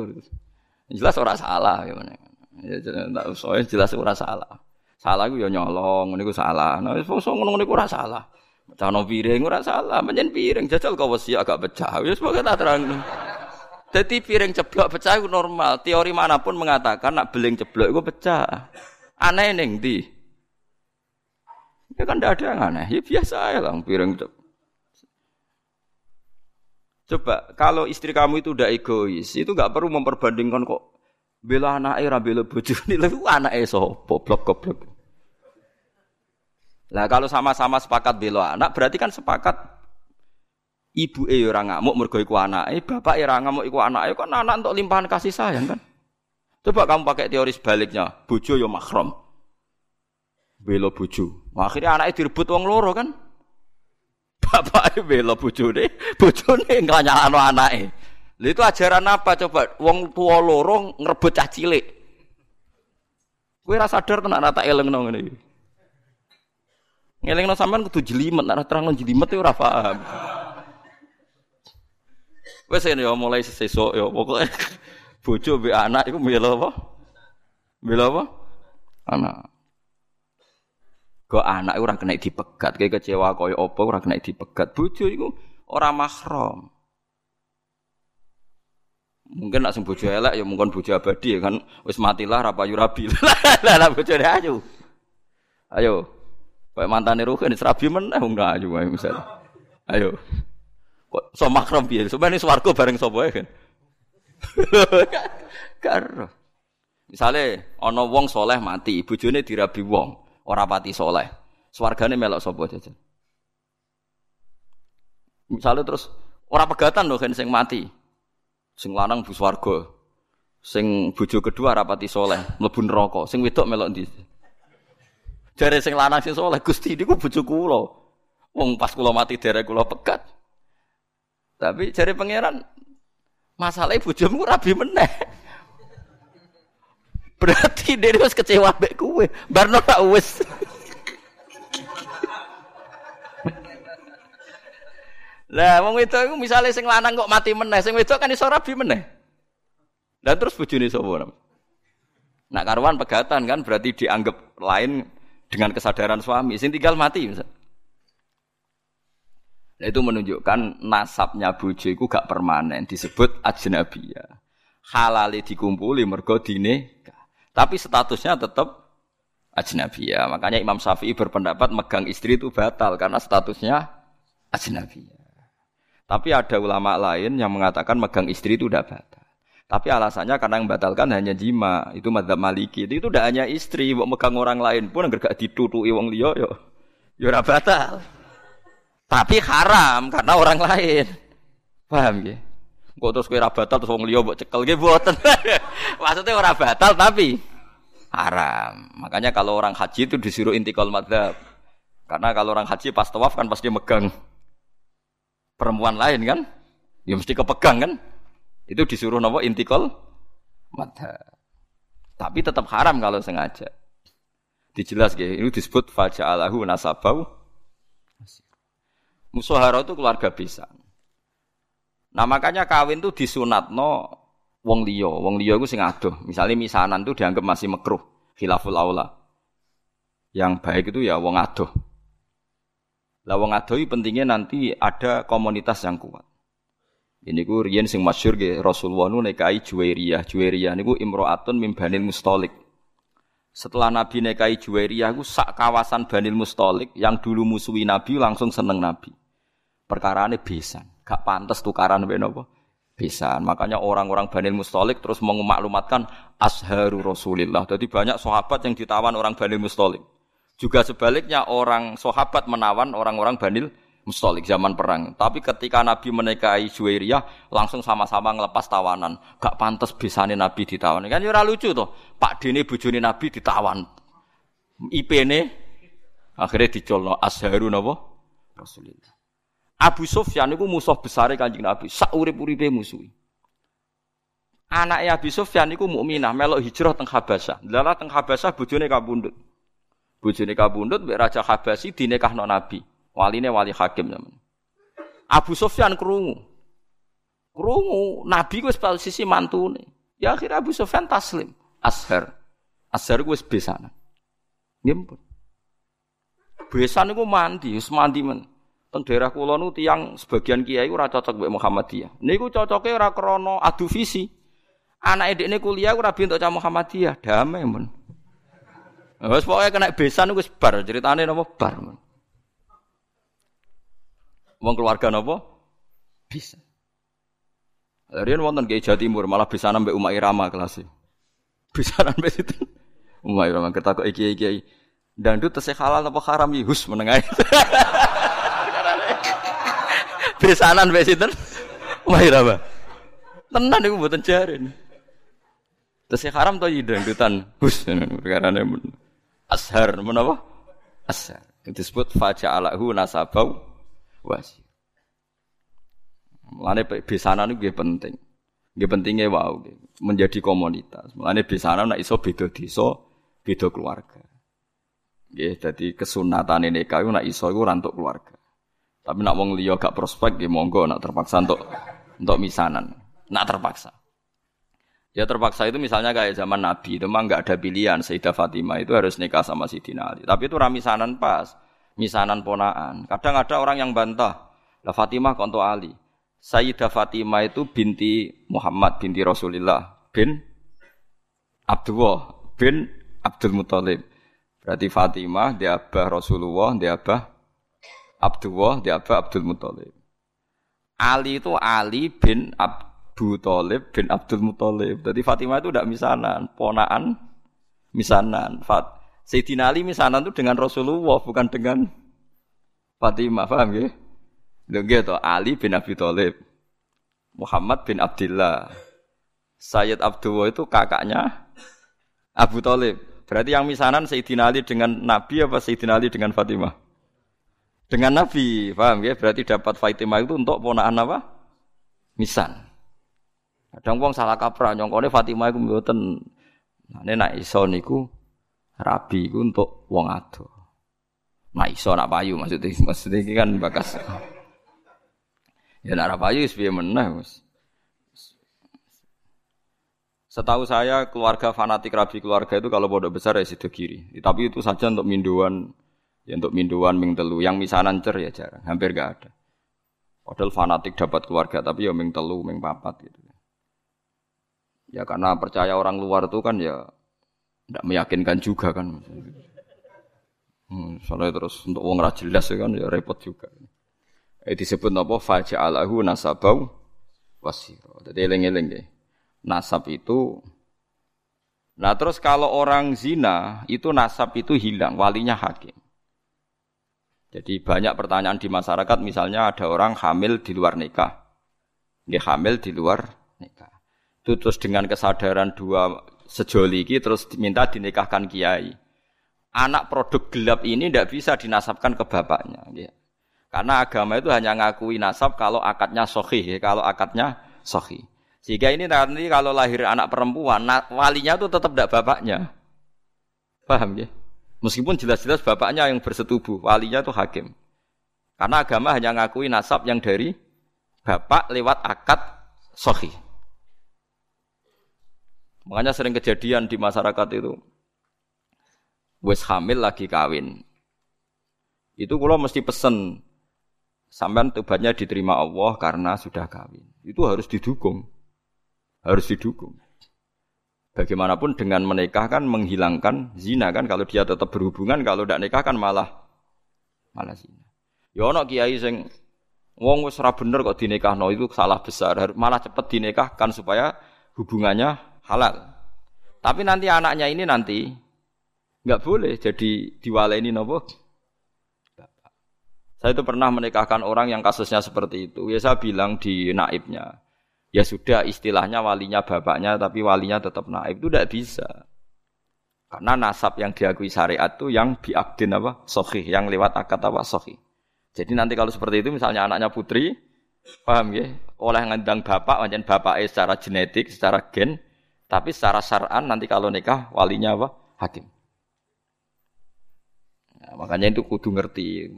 Jelas orang salah gimana. Ya jelas soalnya jelas orang salah. Salah gue ya nyolong, ini gue salah. Nah, so ngono gue ora salah. Cano piring ora salah, menyen piring jajal kau wasi agak pecah. Ya sebagai tak terang. Jadi piring ceblok pecah itu normal. Teori mana pun mengatakan nak beling ceblok itu pecah. Aneh neng di. Ya kan tidak ada yang aneh. Ya biasa ya lah piring ceblok. Coba kalau istri kamu itu udah egois, itu nggak perlu memperbandingkan kok bela anak era bela bojo ini lagi anak eso blok goblok. Lah kalau sama-sama sepakat bela anak berarti kan sepakat ibu e ora ngamuk mergo iku anake, bapak e ora ngamuk iku anake, kan anak untuk limpahan kasih sayang kan. Coba kamu pakai teori sebaliknya, bojo yo mahram. Bela bojo. Akhirnya anaknya direbut wong loro kan. Bapak e bela bojone, bojone nganyalano anake. Lha itu ajaran apa coba? Wong tua loro ngrebut cah cilik. Kowe ora sadar tenan ora tak elengno ngene iki. Ngelingno sampean kudu jelimet, nek terang jelimet ora paham. Wes ya mulai sesuk ya pokoke bojo mbek anak iku mbela apa? Mbela apa? Anak. Kok anak ora kena dipegat, kayak kecewa koyo apa ora kena dipegat. Bojo iku ora mahram. Mungkin nak sing bojo elek ya mungkin bojo abadi ya kan wis matilah ra payu rabi. Lah lah bojone ayu. Ayo. Kayak mantane Ruhin serabi meneh wong ayu wae misal. Ayo. Kok so makrom piye? Sampeyan swarga bareng sapa kan. Karo. Misale ana wong soleh mati, bojone dirabi wong, ora pati soleh. Swargane melok sapa jajan. Misale terus ora pegatan lho kan sing mati. Sing lanang bu swarga. Sing bojo kedua rapati soleh, mlebu neraka. Sing wedok melok ndi? Jare sing lanang sing soleh Gusti niku bojo kula. Wong pas kula mati derek kula pegat. Tapi jari pangeran masalah bojomu rabi meneh. Berarti dia harus kecewa mbek kowe. Barno tak wis. Lah wong itu iku misale sing lanang kok mati meneh, sing wedok kan iso rabi meneh. Dan terus bojone sapa? Nak karuan pegatan kan berarti dianggap lain dengan kesadaran suami. Sing tinggal mati misal. Nah, itu menunjukkan nasabnya itu gak permanen, disebut ajnabiyah. Halali dikumpuli mergo dine. Tapi statusnya tetap ajnabiyah. Makanya Imam Syafi'i berpendapat megang istri itu batal karena statusnya ajnabiyah. Tapi ada ulama lain yang mengatakan megang istri itu tidak batal. Tapi alasannya karena yang batalkan hanya jima, itu madzhab Maliki. Itu, tidak hanya istri, mau megang orang lain pun enggak gak ditutui wong liya yo. Yo batal. Tapi haram karena orang lain. Paham ya? Kok terus ora batal terus wong liya mbok cekel nggih mboten. Maksudnya ora batal tapi haram. Makanya kalau orang haji itu disuruh intikal madzhab. Karena kalau orang haji pas tawaf kan pasti megang perempuan lain kan? Ya mesti kepegang kan? Itu disuruh nopo intikal madhab. Tapi tetap haram kalau sengaja. Dijelas gitu. Ini disebut faja'alahu nasabau. Musuhara itu keluarga bisa. Nah makanya kawin itu disunatno wong liya. Wong liya itu sing adoh. Misalnya misanan itu dianggap masih mekruh. Khilaful aula. Yang baik itu ya wong adoh. Lah wong adoh pentingnya nanti ada komunitas yang kuat. Ini ku riyen sing masyhur ge Rasulullah nu nekai Juwairiyah. Juwairiyah niku imro'atun min Banil Mustalik. Setelah Nabi nekai Juwairiyah ku sak kawasan Banil Mustalik yang dulu musuhi Nabi langsung seneng Nabi. Perkara ini besan, gak pantas tukaran mbek napa? Besan. Makanya orang-orang Banil Mustalik terus memaklumatkan asharu Rasulillah. Jadi banyak sahabat yang ditawan orang Banil Mustalik. Juga sebaliknya orang sahabat menawan orang-orang Banil mustolik zaman perang. Tapi ketika Nabi menikahi Juwairiyah langsung sama-sama ngelepas tawanan. Gak pantas bisane Nabi ditawan. Kan ya lucu tuh. Pak Dini bujuni Nabi ditawan. IP ini akhirnya dicolno asharu napa? Rasulullah. Abu Sufyan itu musuh besar Kanjeng Nabi. Sak urip-uripe musuhi. Anaknya Abu Sufyan itu mukminah melok hijrah teng Habasyah. Lala teng Habasyah bojone kabundut. Bojone kabundut mbek Raja Habasyi dinekahno Nabi. Waline wali hakim zaman. Abu Sufyan krungu. Krungu Nabi wis posisi mantune. Ya akhirnya Abu Sufyan taslim. Ashar. Ashar wis besanan. Nggih Besan niku mandi, wis mandi men. Teng daerah kula nu sebagian kiai ora cocok mbek Muhammadiyah. Niku cocoke ora krana adu visi. Anak dekne kuliah ora bintuk cah Muhammadiyah, damai men. Wes pokoke kena besan wis bar, ceritane napa bar men. Wong keluarga nopo? Bisa. Rian wonten Kiai Jawa Timur malah bisa nambah Umar Irama kelas. Bisa nambah itu. Umar Irama kita kok iki iki. Dangdut tesih halal apa haram hus menengah. Besanan mbek sinten? Umar Irama. Tenan niku mboten jarin. Tesih haram to dangdutan hus perkara Ashar menapa? Ashar. Disebut faja'alahu nasabau wasir. Mulane besanan itu penting. Nggih pentingnya wow, menjadi komunitas. Mulane besanan nek iso beda desa, beda keluarga. Nggih, dadi kesunatan nikah iku nek iso iku rantuk keluarga. Tapi nak wong liya gak prospek nggih monggo nak terpaksa untuk untuk misanan. Nak terpaksa. Ya terpaksa itu misalnya kayak zaman Nabi itu memang nggak ada pilihan Sayyidah Fatimah itu harus nikah sama Sayyidina Ali. Tapi itu ramisanan pas misanan ponaan. Kadang ada orang yang bantah, lah Fatimah konto Ali. Sayyidah Fatimah itu binti Muhammad binti Rasulullah bin Abdullah bin Abdul Muthalib. Berarti Fatimah dia abah Rasulullah, dia abah Abdullah, abah Abdul Muthalib. Ali itu Ali bin Abu Talib bin Abdul Muthalib. Jadi Fatimah itu tidak misanan, ponaan misanan. Fat Sayyidina Ali misalnya itu dengan Rasulullah bukan dengan Fatimah, paham ya? Lho gitu, Ali bin Abi Thalib. Muhammad bin Abdullah. Sayyid Abdullah itu kakaknya Abu Thalib. Berarti yang misanan Sayyidina Ali dengan Nabi apa Sayyidina Ali dengan Fatimah? Dengan Nabi, paham ya? Berarti dapat Fatimah itu untuk ponaan apa? Misan. Kadang wong salah kaprah nyongkone Fatimah iku mboten. Nah, nek iso niku rabi iku untuk wong ado. Nah iso nak payu maksudnya maksudnya iki kan bakas. Ya nak payu wis piye meneh. Setahu saya keluarga fanatik rabi keluarga itu kalau bodoh besar ya sido kiri. Tapi itu saja untuk minduan ya untuk minduan ming telu. Yang misanan cer ya jarang, hampir gak ada. Padahal fanatik dapat keluarga tapi ya ming telu, ming papat gitu. Ya karena percaya orang luar itu kan ya tidak meyakinkan juga kan. Hmm, soalnya terus untuk uang jelas ya kan ya repot juga. Eh disebut apa faja'alahu nasabau wasiro. Jadi eling-eling deh. Nasab itu Nah terus kalau orang zina itu nasab itu hilang, walinya hakim. Jadi banyak pertanyaan di masyarakat, misalnya ada orang hamil di luar nikah. Dia hamil di luar nikah. Itu terus dengan kesadaran dua sejoli ini terus minta dinikahkan kiai. Anak produk gelap ini tidak bisa dinasabkan ke bapaknya. Ya. Karena agama itu hanya ngakui nasab kalau akadnya sohi, kalau akadnya sohi. Sehingga ini nanti kalau lahir anak perempuan, walinya itu tetap tidak bapaknya. Paham ya? Meskipun jelas-jelas bapaknya yang bersetubuh, walinya itu hakim. Karena agama hanya ngakui nasab yang dari bapak lewat akad sohi. Makanya sering kejadian di masyarakat itu. Wes hamil lagi kawin. Itu kalau mesti pesen. Sampai tubatnya diterima Allah karena sudah kawin. Itu harus didukung. Harus didukung. Bagaimanapun dengan menikah kan menghilangkan zina kan kalau dia tetap berhubungan kalau tidak nikah kan malah malah zina. Ya ono kiai sing wong wis ora bener kok dinikahno itu salah besar, malah cepet dinikahkan supaya hubungannya halal. Tapi nanti anaknya ini nanti nggak boleh jadi diwaleni nopo. Saya itu pernah menikahkan orang yang kasusnya seperti itu. Ya saya bilang di naibnya, ya sudah istilahnya walinya bapaknya tapi walinya tetap naib itu tidak bisa. Karena nasab yang diakui syariat itu yang biakdin apa? Sohi, yang lewat akad apa? Sohi. Jadi nanti kalau seperti itu misalnya anaknya putri, paham ya? Oleh ngandang bapak, wajan bapak secara genetik, secara gen, tapi secara syar'an nanti kalau nikah walinya apa? Hakim. Nah, makanya itu kudu ngerti.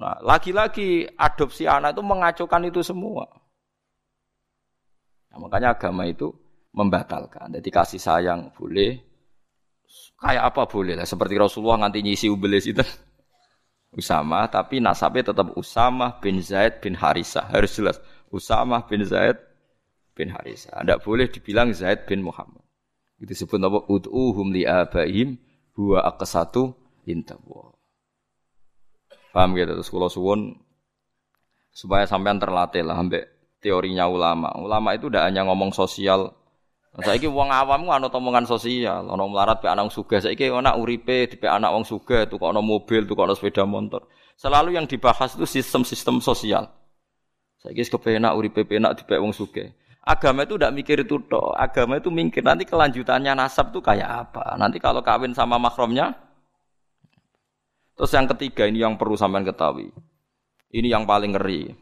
Nah, lagi-lagi adopsi anak itu mengacukan itu semua. Nah, makanya agama itu membatalkan. Jadi kasih sayang boleh, kayak apa boleh lah. Seperti Rasulullah nganti nyisi ubelis itu. Usama, tapi nasabnya tetap Usama bin Zaid bin Harisah. Harus jelas. Usama bin Zaid bin Harisah. Tidak boleh dibilang Zaid bin Muhammad. Itu disebut apa? Ud'uhum li abaihim huwa aqsatu intawa. Paham gitu? Terus kalau suwun supaya sampean terlatih lah ambek teorinya ulama. Ulama itu tidak hanya ngomong sosial. Saya ini uang awam anut omongan sosial, ono melarat pe anak suga. Saya ini anak uripe di anak uang suga, tuh ono mobil, tuh ono sepeda motor. Selalu yang dibahas itu sistem-sistem sosial. Saya ini kepenak uripe penak di uang suga. Agama itu tidak mikir itu toh. Agama itu mikir nanti kelanjutannya nasab tuh kayak apa. Nanti kalau kawin sama makromnya. Terus yang ketiga ini yang perlu sampean ketahui. Ini yang paling ngeri.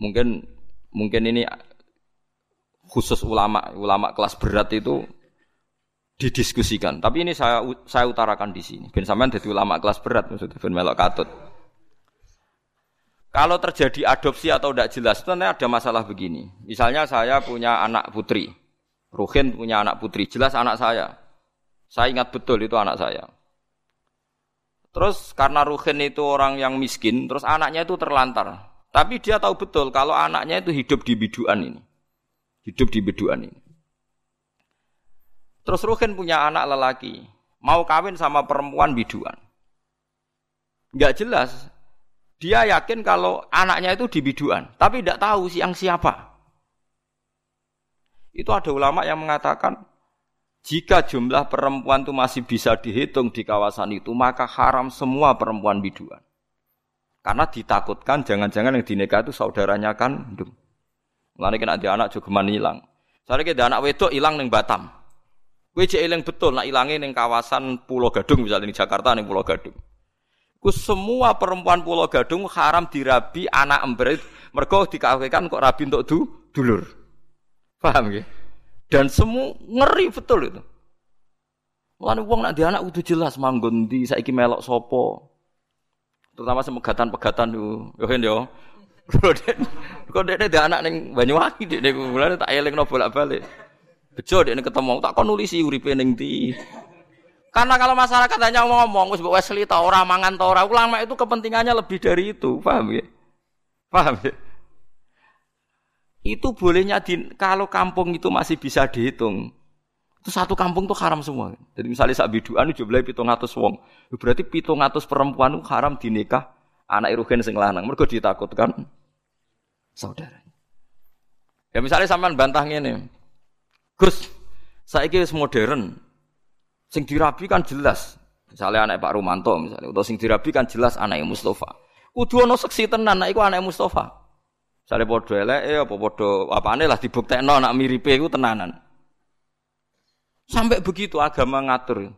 Mungkin mungkin ini khusus ulama ulama kelas berat itu didiskusikan. Tapi ini saya saya utarakan di sini. Ben sampean ulama kelas berat maksudnya ben melok katut. Kalau terjadi adopsi atau tidak jelas, itu ada masalah begini. Misalnya saya punya anak putri, Ruhin punya anak putri, jelas anak saya. Saya ingat betul itu anak saya. Terus karena Ruhin itu orang yang miskin, terus anaknya itu terlantar. Tapi dia tahu betul kalau anaknya itu hidup di biduan ini. Hidup di biduan ini. Terus Ruhin punya anak lelaki. Mau kawin sama perempuan biduan. Enggak jelas. Dia yakin kalau anaknya itu di biduan. Tapi tidak tahu siang siapa. Itu ada ulama yang mengatakan jika jumlah perempuan itu masih bisa dihitung di kawasan itu, maka haram semua perempuan biduan. Karena ditakutkan jangan-jangan yang dinikah itu saudaranya kan. Mulane kena dia anak juga hilang. Soalnya kita anak wedok hilang neng Batam. Kue cek ilang betul nak ilangnya neng kawasan Pulau Gadung misalnya di Jakarta neng Pulau Gadung. Ku semua perempuan Pulau Gadung haram dirabi anak emberit mergo dikawinkan kok rabi untuk du, dulur. Paham ya? Dan semua ngeri betul itu. Mulane wong nak dia anak udah jelas manggon di saiki melok sopo. Terutama semegatan-pegatan yo, yo yo. Kok dia ada anak neng Banyuwangi dia nih mulai tak eling no bolak balik. Bejo dia ketemu tak kon nulisi uripe neng di. Karena kalau masyarakat hanya ngomong, wis mbok Wesley ta ora mangan ta ora, ulama itu kepentingannya lebih dari itu, paham ya? Paham ya? Itu bolehnya di, kalau kampung itu masih bisa dihitung. Itu satu kampung tuh haram semua. Jadi misalnya sak biduan jumlahnya pitung atus wong. Berarti pitung atus perempuan itu haram dinikah anak irugen sing lanang. Mereka ditakutkan saudara. Ya misalnya sampean bantah ini. Gus, saya kira modern. Sing dirabi kan jelas. Misalnya anak Pak Rumanto misalnya. Atau sing dirabi kan jelas anak Mustafa. Kudu ana seksi tenan anak iku anak Mustafa. Sale padha eleke apa padha apane lah dibuktekno anak miripe iku tenanan. Sampai begitu agama ngatur.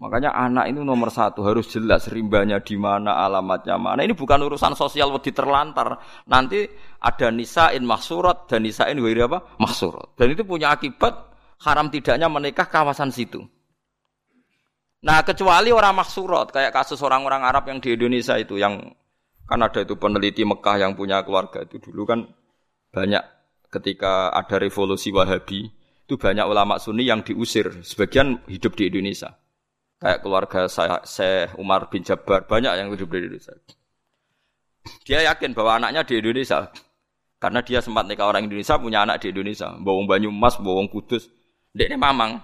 Makanya anak ini nomor satu harus jelas rimbanya di mana, alamatnya mana. Ini bukan urusan sosial wedi terlantar. Nanti ada nisain maksurat dan nisain wiri apa? Maksurat. Dan itu punya akibat haram tidaknya menikah kawasan situ. Nah kecuali orang maksurat kayak kasus orang-orang Arab yang di Indonesia itu yang kan ada itu peneliti Mekah yang punya keluarga itu dulu kan banyak ketika ada revolusi Wahabi itu banyak ulama Sunni yang diusir sebagian hidup di Indonesia. Kayak keluarga saya Syekh Umar bin Jabbar banyak yang hidup di Indonesia. Dia yakin bahwa anaknya di Indonesia. Karena dia sempat nikah orang Indonesia punya anak di Indonesia. Bawang Banyumas bawang Kudus. Dia ini mamang.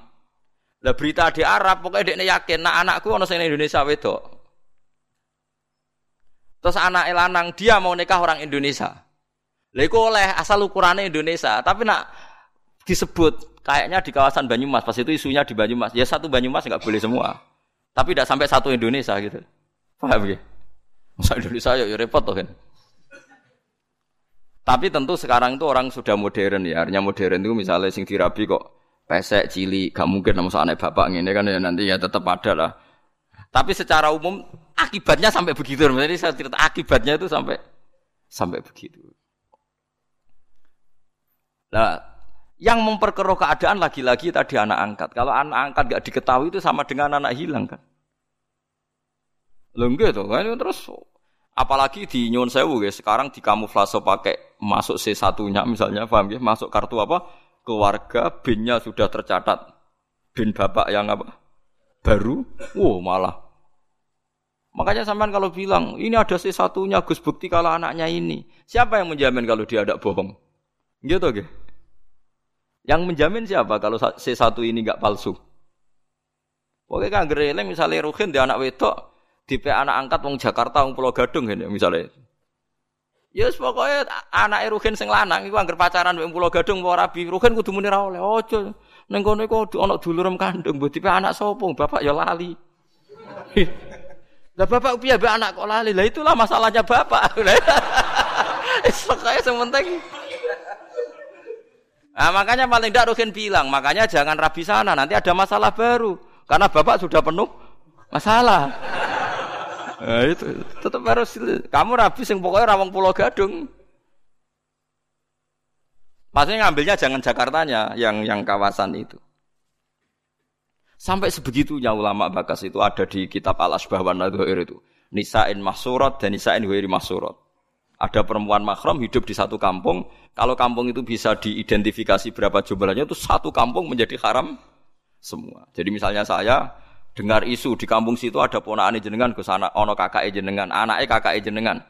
Lah berita di Arab pokoknya dia yakin nah anakku sing Indonesia wedok. Terus anak lanang dia mau nikah orang Indonesia. Lah iku oleh asal ukurannya Indonesia, tapi nak disebut kayaknya di kawasan Banyumas pas itu isunya di Banyumas. Ya satu Banyumas nggak boleh semua. Tapi tidak sampai satu Indonesia gitu. Paham ya? Masa Indonesia ya, ya repot tuh kan. Tapi tentu sekarang itu orang sudah modern ya. Artinya modern itu misalnya sing dirabi kok pesek cili gak mungkin nama anak bapak ini kan ya nanti ya tetap ada lah tapi secara umum akibatnya sampai begitu jadi saya cerita akibatnya itu sampai sampai begitu nah yang memperkeruh keadaan lagi-lagi tadi anak angkat. Kalau anak angkat gak diketahui itu sama dengan anak hilang kan? Lengge tuh kan? Terus apalagi di Nyon Sewu guys sekarang di kamuflase pakai masuk C satunya misalnya paham ya masuk kartu apa? Keluarga binnya sudah tercatat. Bin bapak yang apa? Baru? Wow malah. Makanya sampean kalau bilang ini ada si satunya Gus bukti kalau anaknya ini. Siapa yang menjamin kalau dia ada bohong? Gitu gitu yang menjamin siapa kalau si satu ini nggak palsu Oke kan gereleng misalnya Ruhin dia anak wedok, di anak angkat wong Jakarta wong Pulau Gadung ini misalnya. Ya yes, pokoknya anak Ruhin sing lanang iku anggar pacaran mbek Pulau Gadung apa rabi. Ruhin kudu muni ra oleh. Ojo. Ning kono iku ana dulurem kandung, mbok tipe anak sapa? Bapak ya lali. Lah bapak piye anak kok lali? Lah itulah masalahnya bapak. Sing penting. Nah, makanya paling tidak Ruhin bilang, makanya jangan rabi sana, nanti ada masalah baru. Karena bapak sudah penuh masalah. Nah, itu tetap harus kamu rabi sing pokoknya rawang pulau gadung. Maksudnya ngambilnya jangan Jakartanya, yang yang kawasan itu. Sampai sebegitunya ulama bakas itu ada di kitab Al Asbah wa itu. Nisa'in mahsurat dan nisa'in wiri mahsurat. Ada perempuan mahram hidup di satu kampung. Kalau kampung itu bisa diidentifikasi berapa jumlahnya itu satu kampung menjadi haram semua. Jadi misalnya saya dengar isu di kampung situ ada ponakan jenengan ke sana ono kakak jenengan anaknya kakak jenengan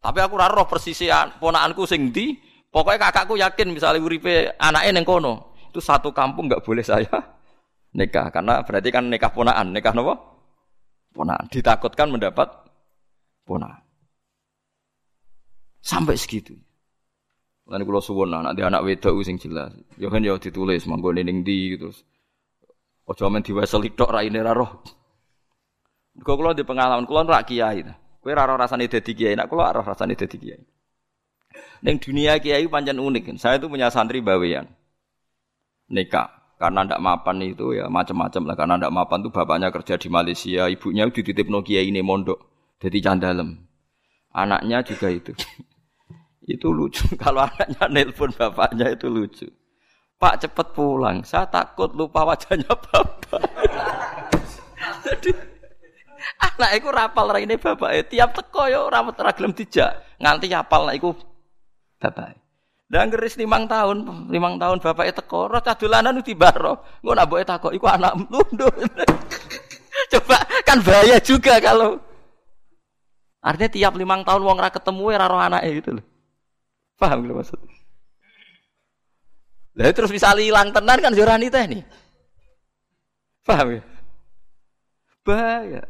tapi aku raro persisian ponakanku sing di pokoknya kakakku yakin misalnya uripe anaknya neng kono itu satu kampung nggak boleh saya nikah karena berarti kan nikah ponakan nikah nopo ponakan ditakutkan mendapat ponakan sampai segitu Lalu kalau suwon anak dia anak wedok sing jelas, ya kan ya ditulis manggon ning di terus Ojo men diwaseli tok raine ra roh. Kok kula di pengalaman kula ora kiai. Kowe ra roh rasane kiai, nek kula roh rasane dadi kiai. Ning dunia kiai pancen unik. Saya itu punya santri bawean. Nikah karena ndak mapan itu ya macam-macam lah karena ndak mapan tuh bapaknya kerja di Malaysia, ibunya dititip no kiai ini mondok. Jadi candalem. Anaknya juga itu. Itu lucu kalau anaknya nelpon bapaknya itu lucu. Pak cepet pulang, saya takut lupa wajahnya bapak. Jadi anak itu rapal ini bapak. Tiap teko yo rambut ragilem dijak, nganti apal anak itu bapak. Dan ngeris limang tahun, limang tahun bapak itu teko, roh cadulanan itu baro. Gue nak boleh takut, iku anak mundur. Coba kan bahaya juga kalau Artinya tiap limang tahun wong ra ketemu ya roh anake gitu loh. Paham gitu maksud? Lah terus bisa hilang tenan kan jorani teh nih. Paham ya? Bahaya.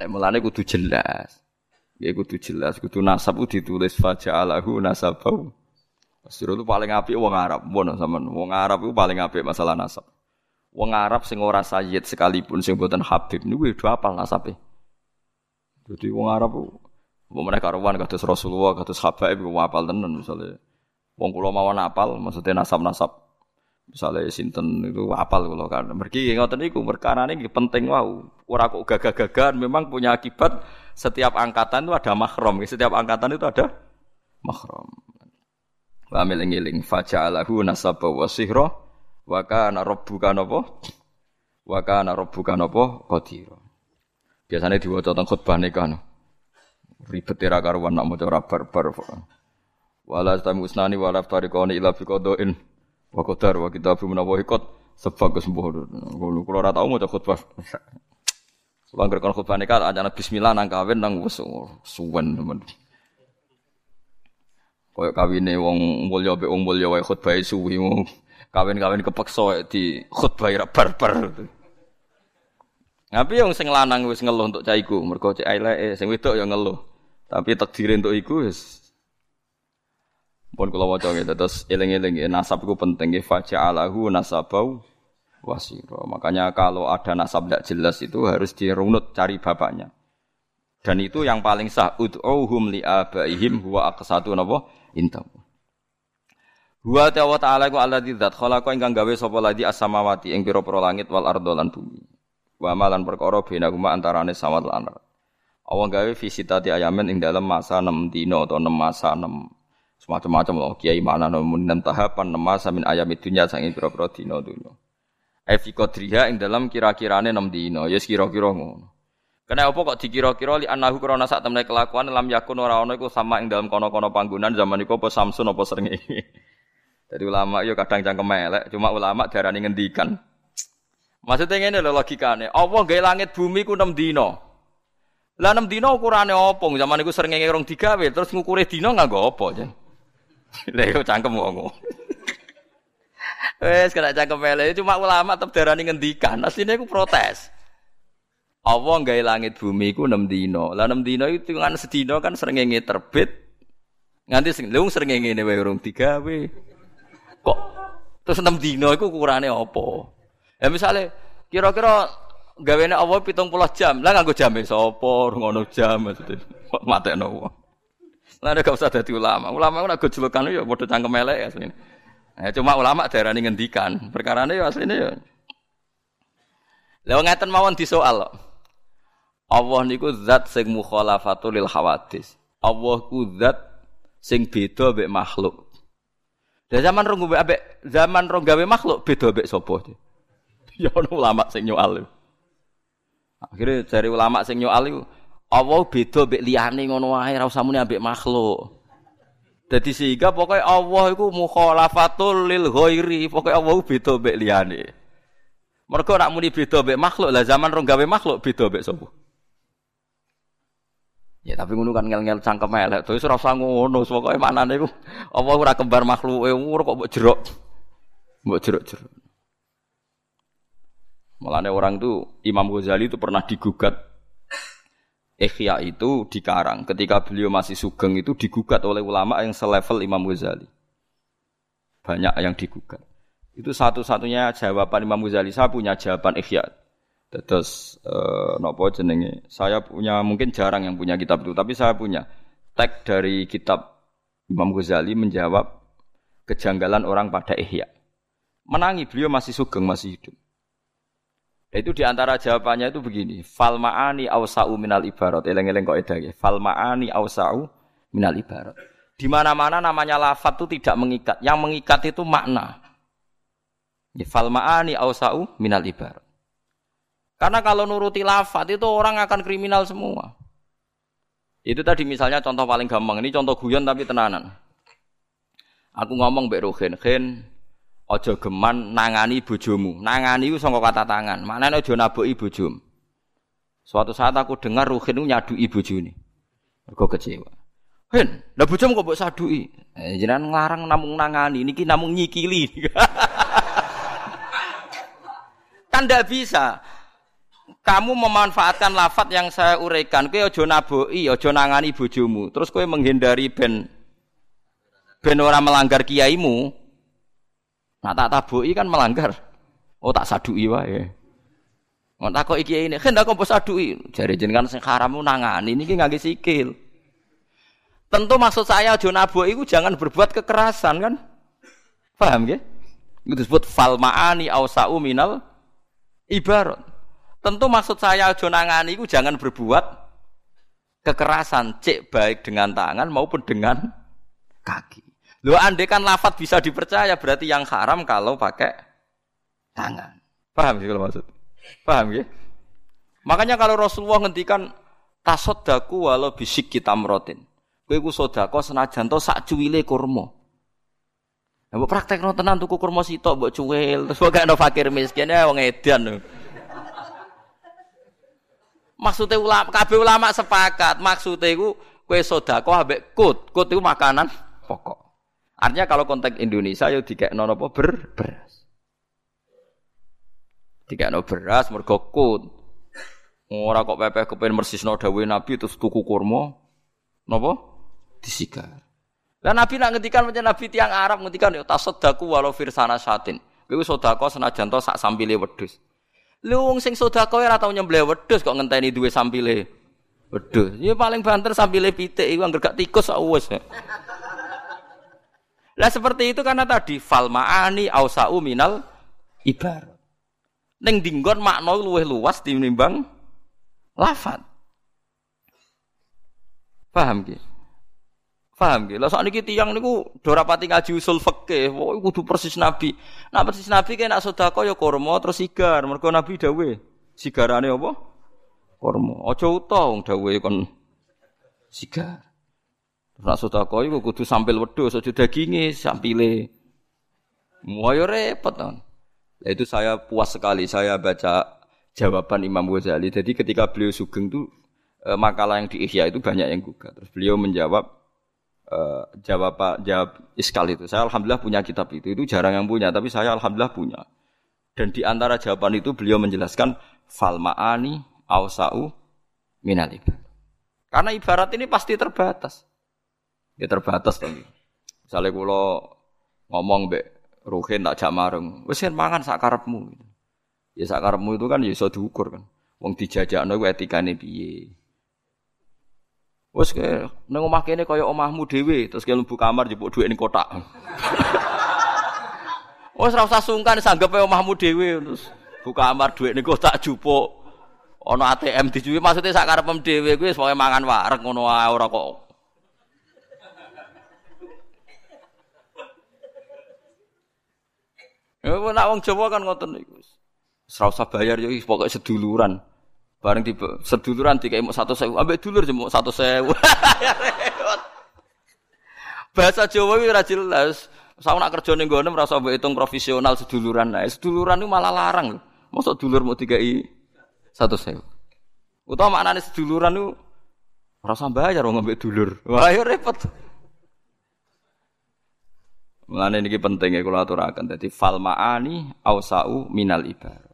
Lah mulane kudu jelas. Ya kudu jelas, kudu nasab kudu ditulis faja'alahu nasabau. Sira itu paling apik wong Arab, ngono sampean. Wong Arab itu paling apik masalah nasab. Wong Arab sing ora sayyid sekalipun sing mboten habib niku kudu apal nasabe. Jadi wong Arab Mau mereka karuan kados Rasulullah, kados Habaib, gue apal tenan misalnya. Wong kulo mawon apal, maksudnya nasab-nasab. Misalnya sinten itu apal kulo kan. Mergi ngoten niku perkara ini penting wow. Ora kok gagah-gagahan memang punya akibat setiap angkatan itu ada mahram. Setiap angkatan itu ada mahram. Wa miling-iling faja'alahu nasaba wa sihra wa kana rabbuka napa? Wa kana rabbuka napa? Qadira. Biasanya diwaca teng khutbah nikah. No. Ribet era karuan nak maca ora barbar. Wala tamu usnani wala tariqani ila fi qadain wa qadar wa kitabu menawa ikut sebab kesembuh. Kulo ora tau maca khutbah. Kulo anggere kon khutbah nikah ajana bismillah nang kawin nang wis suwen temen. Kaya kawine wong mulya mbek wong mulya wae khutbah suwi kawin-kawin kepeksa di khutbah ra barbar. Tapi yang sing lanang wis ngeluh untuk caiku, mergo cek eleke, sing wedok ya ngeluh. Tapi takdir untuk iku wis pun kula waca gitu terus eling-eling nasab itu penting ya faja'alahu nasabau wasiro. Makanya kalau ada nasab tidak jelas itu harus dirunut cari bapaknya. Dan itu yang paling sah ud'uhum li abaihim huwa aqsatu napa intam. Huwa ta'ala ta'ala ku alladzi dzat khalaqa ingkang gawe sapa ladi as-samawati ing pira-pira langit wal ardo lan bumi. Wa malan perkara benahuma antarane samawat lan. Allah gawe visitati ayamen ing dalam masa 6 dino atau 6 masa 6 semacam-macam loh kiai mana namun enam tahapan 6 masa min ayam dunya sangi pira-pira dino dunya. Efi kodriha ing dalam kira-kirane 6 dino ya kira-kira ngono. Kena apa kok dikira-kira li anahu krana sak temne kelakuan lam yakun ora ana iku sama ing dalam kono-kono panggonan zaman iku apa Samsun apa srengenge. Jadi ulama yo kadang cangkem cuma ulama darani ngendikan. Maksudnya ngene lho logikane. Allah gawe langit bumi ku 6 dino. Lah enam dino ukurane opo? Zaman iku sering rong digawe, terus ngukure dino nganggo apa jen? Lah yo cangkem wong. Wes kena cangkem ele, cuma ulama tetep darani ngendikan. Asline iku protes. Allah gawe langit bumi iku 6 dino. Lah 6 dino itu kan sedino kan srengenge terbit. Nganti sing lung srengenge wae urung digawe. Kok terus 6 dino iku ukurane apa? Ya misale kira-kira gaweane Allah puluh jam. Lah nganggo jame sapa ngono jam maksudnya. Matekno wong. Lah gak usah dadi ulama. Ulama ora go julukan ya padha cangkem elek asline. Nah, cuma ulama daerah ngendikan. Perkarane ya asline ya. Lah ngeten mawon disoal. Allah niku zat sing mukhalafatul lil hawadis. Allah ku zat sing beda mbek makhluk. Lah zaman rong ambek zaman rong gawe makhluk beda mbek sapa? Ya ono ulama sing nyoal. Akhirnya dari ulama sing nyoal itu, Allah beda mbek liyane ngono wae ora usah muni ambek makhluk. Dadi sehingga pokoknya Allah iku mukhalafatul lil ghairi, pokoknya Allah beda mbek liyane. Mergo nak muni beda mbek makhluk, lah zaman rong gawe makhluk beda mbek sapa? Ya tapi ngono kan ngel-ngel cangkem elek. Terus ora usah ngono, pokoke maknane iku Allah ora kembar makhluke, ora kok mbok jerok. Mbok jerok-jerok. Mulanya orang itu Imam Ghazali itu pernah digugat Ikhya itu dikarang ketika beliau masih sugeng itu digugat oleh ulama yang selevel Imam Ghazali. Banyak yang digugat. Itu satu-satunya jawaban Imam Ghazali. Saya punya jawaban Ikhya. Terus eh, nopo jenenge? Saya punya mungkin jarang yang punya kitab itu, tapi saya punya tag dari kitab Imam Ghazali menjawab kejanggalan orang pada Ihya. Menangi beliau masih sugeng, masih hidup. Itu di antara jawabannya itu begini. Fal ma'ani awsa'u minal ibarat. Eleng-eleng kok edah ya. Fal ma'ani awsa'u minal ibarat. Di mana-mana namanya lafat itu tidak mengikat. Yang mengikat itu makna. Ya, fal ma'ani awsa'u minal ibarat. Karena kalau nuruti lafat itu orang akan kriminal semua. Itu tadi misalnya contoh paling gampang. Ini contoh guyon tapi tenanan. Aku ngomong Mbak Ruhin. Ojo geman nangani bojomu. Nangani ku saka kata tangan. Maknane aja naboki bojomu. Suatu saat aku dengar Ruhin itu ibu Juni. Aku kecewa. Hen, lah bojomu kok mbok sadui. Eh, jenengan nglarang namung nangani, niki namung nyikili. kan ndak bisa. Kamu memanfaatkan lafat yang saya uraikan, kowe aja naboki, aja nangani bojomu. Terus kowe menghindari ben ben ora melanggar kiaimu. Nah tak taboki kan melanggar. Oh tak sadui wae. Mau takok iki ini, kan tak kok sadui. Jare jenengan sing haram nangani niki ngangge sikil. Tentu maksud saya aja nabuh itu jangan berbuat kekerasan kan? Paham ya? Itu disebut fal ma'ani ausa'u minal ibarat. Tentu maksud saya aja nangani itu jangan berbuat kekerasan, cek baik dengan tangan maupun dengan kaki. Lo andai kan lafat bisa dipercaya berarti yang haram kalau pakai tangan. Paham sih kalau maksud? Paham ya? Makanya kalau Rasulullah ngendikan tasoddaku walau bisik kita merotin. Kowe iku sedekah senajan to sak cuwile kurma. Lah mbok praktekno tenan tuku kurma sitok mbok cuwil terus kok gak fakir miskin ya wong edan. Maksudnya ulama, kabeh ulama sepakat, maksudnya iku kowe sedekah ambek kut. Kut itu makanan pokok. Artinya kalau konteks Indonesia yo dikekno napa ber beras. Dikekno beras mergo kut. Ora kok pepeh kepen mersisno dawuhe Nabi terus tuku kurma. Napa? disigar. Dan Nabi nak ngendikan macam Nabi tiang Arab ngendikan ya tasaddaku walau firsana satin. Kowe sedekah senajan to sak sampile wedhus. Lu wong sing sedekah ora tau nyembelih wedhus kok ngenteni duwe sampile wedhus. Ya paling banter sampile pitik iku anggere gak tikus sak wis. Lah seperti itu karena tadi fal ma'ani ausa'u minal ibarat. Ning dinggon makna luwih luas tinimbang lafat. Paham ki? Paham nggih? Lah sakniki tiyang niku do rapati ngaji usul fikih, pokoke kudu persis Nabi. Nak persis Nabi nak sedekah ya kurma terus sigar, mergo Nabi dawuh. Sigarane apa? Kurma. Aja uta wong dawuhe kon sigar. Nak sedekah iku kudu sampil wedhus, aja daginge, sampile. Muayo repot kan. Itu saya puas sekali saya baca jawaban Imam Ghazali. Jadi ketika beliau sugeng itu eh, makalah yang di Ihya itu banyak yang gugat. Terus beliau menjawab uh, jawab Pak jawab iskal itu. Saya alhamdulillah punya kitab itu. Itu jarang yang punya, tapi saya alhamdulillah punya. Dan di antara jawaban itu beliau menjelaskan fal ma'ani ausa'u minal Karena ibarat ini pasti terbatas. Ya terbatas dong. Misalnya kalau ngomong be Ruhin tak jak mareng, wis mangan sak karepmu. Ya sak karepmu itu kan ya iso diukur kan. Wong dijajakno kuwi etikane piye. Wes ke nang omah kene kaya omahmu dhewe, terus ke mlebu kamar jupuk dhuwit ning kotak. Wes ora usah sungkan sanggepe omahmu dhewe terus buka kamar dhuwit ning kotak jupuk. Ana ATM dijuwi maksudnya sak karepem dhewe kuwi wis pokoke mangan wareg ngono wae ora kok. Ya nak wong Jawa kan ngoten niku. Ora usah bayar yo pokoke seduluran. Bareng di seduluran mau satu sewu, ambek dulur satu sewu. Bahasa Jawa itu rajin jelas. Saya nak kerja nih gue merasa hitung profesional seduluran. Nah, seduluran itu malah larang. Masuk dulur mau tiga i satu sewu. Utama maknanya seduluran itu merasa bayar orang ngambil dulur. Wah, ya repot. Mengenai ini penting kalau aturakan. Jadi fal ma'ani ausau minal ibar.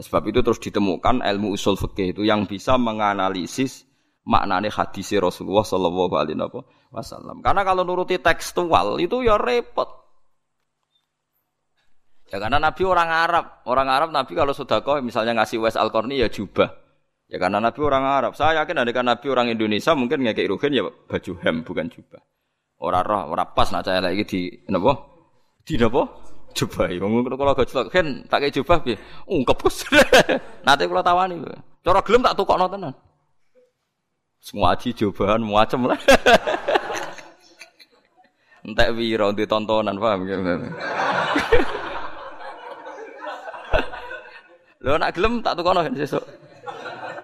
Sebab itu terus ditemukan ilmu usul fikih itu yang bisa menganalisis maknanya hadis Rasulullah Shallallahu Alaihi Wasallam. Karena kalau nuruti tekstual itu ya repot. Ya karena Nabi orang Arab, orang Arab Nabi kalau sudah kau misalnya ngasih wes al ya jubah. Ya karena Nabi orang Arab. Saya yakin ada kan Nabi orang Indonesia mungkin nggak ruhin ya baju hem bukan jubah. Orang roh, orang pas nak saya lagi di nabo, di nabo jubah. Wong kula gojlok kan tak kei jubah piye? Ungkep Gus. Nate kula tawani. Cara gelem tak tukokno tenan. Semua aji jubahan macam lah. Entek wira di tontonan paham ya. Lho nak gelem tak tukokno sesuk.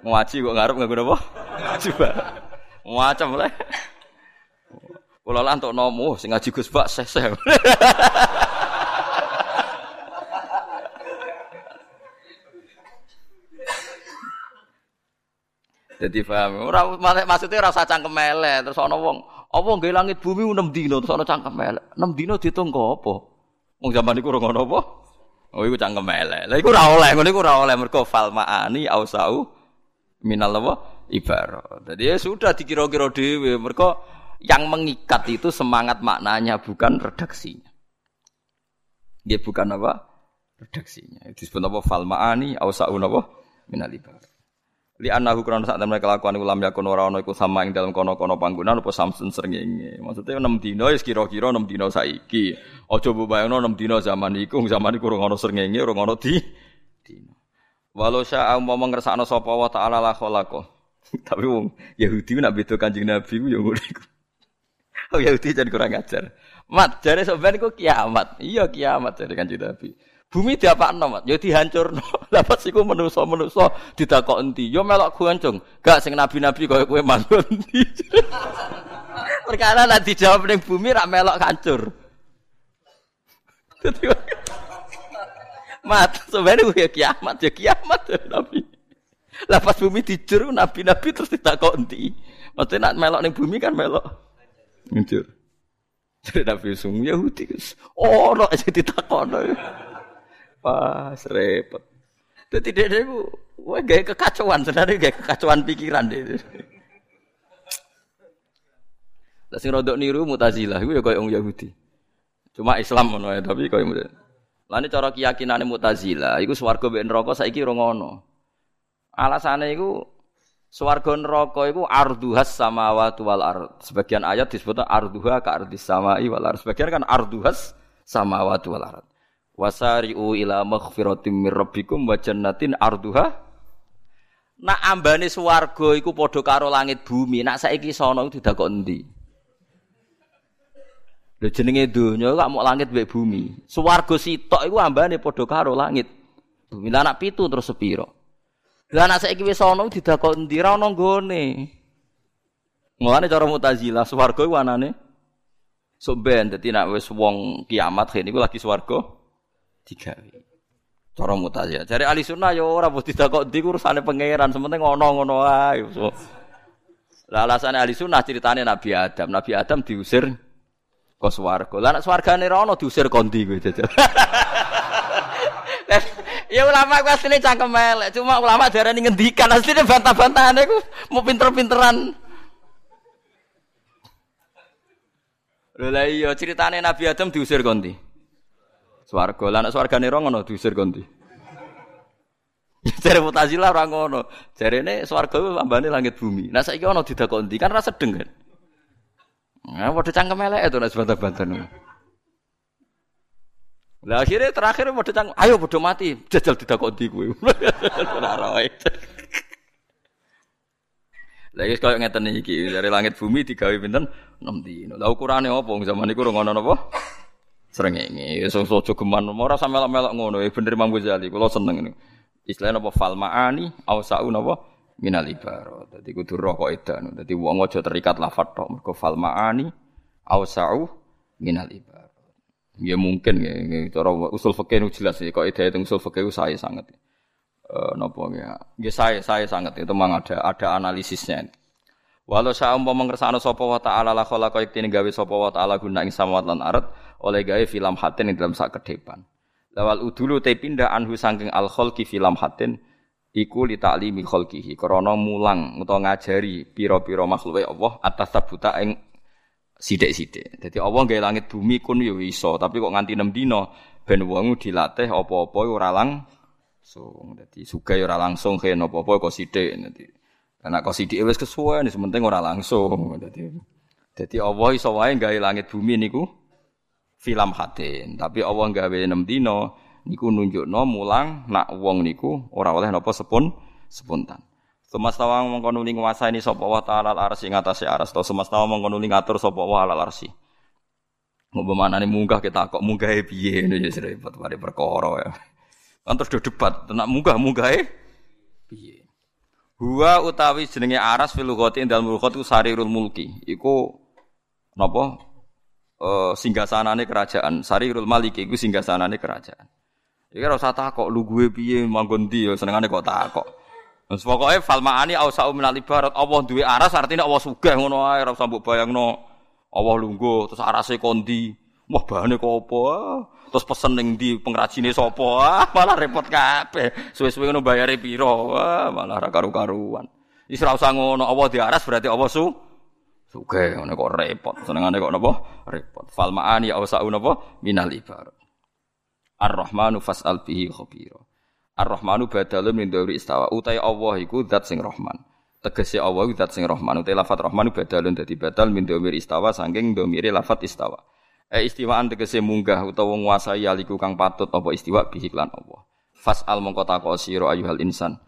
Ngaji kok ngarep nganggo apa? Coba. Macam lah. Kula lah entuk nomo sing ngaji Gus Bak seseh. Jadi paham. Ora maksudnya ora usah cangkem elek terus ana wong, apa nggih langit bumi 6 dina terus ana cangkem elek. 6 dina ditung apa? Wong zaman iku ora ngono apa? Oh iku cangkem elek. Lah iku ora oleh, ngono iku ora oleh mergo fal maani ausau minal apa? Ibarat. Jadi ya sudah dikira-kira dhewe mergo yang mengikat itu semangat maknanya bukan redaksinya. Dia bukan apa? Redaksinya. Disebut apa? Fal ma'ani ausau apa? Minal ibarat. Li annahu krana sak kelakuan ulam yakun ora ana iku sama ing dalam kono-kono panggonan apa samsun srengenge. Maksudnya 6 dina wis kira-kira 6 dina saiki. Aja mbayangno 6 dina zaman iku, zaman iku ora ana srengenge, ora di dina. Walau sya umpama ngersakno sapa wa ta'ala la khalaqa. Tapi wong Yahudi nak beda Kanjeng Nabi ku ya iku. Oh Yahudi jadi kurang ajar. Mat, jare sampean iku kiamat. Iya kiamat jare Kanjeng Nabi. Bumi diapakno, Mat? Ya dihancurno. Lah pas iku menungso-menungso ditakok endi? Ya melok guancung. Gak sing nabi-nabi koyo kowe manut endi. Perkara nek dijawab ning bumi rak melok hancur. Mat, sebenarnya ya kiamat, ya kiamat ya Nabi. Lah pas bumi dijur nabi-nabi terus ditakok endi? Maksudnya nak melok ning bumi kan melok hancur. Jadi Nabi Sung Yahudi, no, jadi ditakok. Pas repot. Jadi dia dia bu, wah gaya kekacauan sebenarnya gaya kekacauan pikiran dia. Lah sing rodok niru Mu'tazilah iku ya koyo wong Yahudi. Cuma Islam ngono ya, tapi koyo Lah ini cara keyakinane Mu'tazilah iku swarga mbek neraka saiki ora ngono. Alasane iku swarga neraka iku arduhas samawati wal ard. Sebagian ayat disebut arduha ka ardis samai wal ard. Sebagian kan arduhas samawati wal ard. Wasari'u ila maghfiratim mir rabbikum wa jannatin arduha Nak ambane swarga iku padha langit bumi, nak saiki sono didakok endi? Lho jenenge donya kok mau langit mbek bumi. Swarga sitok iku ambane padha langit. Bumi lah nak pitu terus sepiro. Lah nak saiki wis ana didakok endi ra ono nggone. Mulane cara Mu'tazilah swarga iku anane sok ben dadi nak wis wong kiamat kene iku lagi swarga digawe. Cara mutazilah. Jare ahli sunnah ya ora mesti kok ndi urusane pangeran, sementing ngono-ngono ae. So. Lah alasane ahli sunnah ceritane Nabi Adam. Nabi Adam diusir ke swarga. Lah nek swargane ora ono diusir kondi kowe jajal. ya ulama ku asline cangkem elek, cuma ulama darani ngendikan asline bantah-bantahane ku mau pinter-pinteran. Lha iya ceritane Nabi Adam diusir. Swarga. Lah nek swargane ora ngono diusir kondi. Jare Mu'tazilah ora ngono. Jarene swarga ku ambane langit bumi. Nah saiki ana didakoni kan ra sedeng kan. Nah, padha cangkem elek itu nek bantah-bantah. Lah akhirnya terakhir padha cangkem, ayo padha mati, jajal didakoni kowe. Ora roe. Lagi kaya ngeten iki, dari langit bumi digawe pinten 6 dino. Lah ukurane apa zaman iku ngono napa? Srengenge. Ya so geman ora sampe melok-melok ngono. Ya bener Imam Ghazali, kula seneng ini. Istilahnya apa fal ma'ani au sa'u napa minal ibarat. Dadi kudu roh kok edan. Dadi wong terikat lafadz tok. Mergo fal au minal. Ya mungkin ya, cara usul fikih itu jelas ya. Kok ida itu usul fikih saya sangat. Eh napa ya? Ya saya saya sangat itu memang ada ada analisisnya. Walau saya umpama ngersakno sapa wa ta'ala la khalaqa iktine gawe sapa wa ta'ala guna ing samawat lan arat oleh gawe film hatin ing dalam sak kedepan. Lawal udulu te pindah anhu saking al khalqi film hatin iku li ta'limi khalqihi krana mulang utawa ngajari pira-pira makhluke Allah atas tabuta ing sithik-sithik. Dadi Allah gawe langit bumi kun yo iso, tapi kok nganti 6 dina ben wong dilatih apa-apa ora langsung. Dadi sugih ora langsung kene apa-apa kok sithik dadi karena kau sidik wes kesuwen, sementing ora langsung. Jadi, jadi Allah iso wae gawe langit bumi niku film hatin. Tapi Allah gawe enam dino niku nunjukno mulang nak wong niku ora oleh napa sepun sepuntan. Semesta mongko nuli nguasani sapa wa ta'ala al-arsy ngatasé aras to semesta mongko nuli ngatur sapa wa al arsy. Ngopo manane munggah kita kok munggahe piye ngono ya repot mari perkara ya. Kan terus debat, tenak munggah-munggahe piye. Huwa utawi jenenge aras fil lughati dalam lughat iku sarirul mulki. Iku napa? Eh singgasanane kerajaan. Sarirul maliki iku singgasanane kerajaan. Iki ora usah takok lu gue piye manggon ndi ya senengane kok takok. Wes pokoke fal ma'ani ausau minal ibarat Allah duwe aras artinya Allah sugih ngono ae ora usah mbok bayangno. Allah lungguh terus arase kondi. Wah bahane kok apa? Terus pesen ning ndi pengrajine sapa? Ah, malah repot kabeh. Suwe-suwe ngono bayare piro? Wah, malah ra karu-karuan. Wis ora usah ngono, Allah diaras berarti Allah su sugih ngono kok repot. Senengane kok napa? Repot. Fal ma'ani ausau napa minal ibarat. Ar-Rahmanu fas'al bihi khabira. Ar-Rahmanu badalun min dawri istawa. Utai Allah iku zat sing Rahman. Tegese Allah iku zat sing Rahman. Utai lafat Rahmanu badalun dadi badal min dawri istawa saking domire lafat istawa. E istiwaan tegese munggah utawa nguasai aliku kang patut apa istiwa bihi lan Allah. Fas'al mongko takok sira ayuhal insan.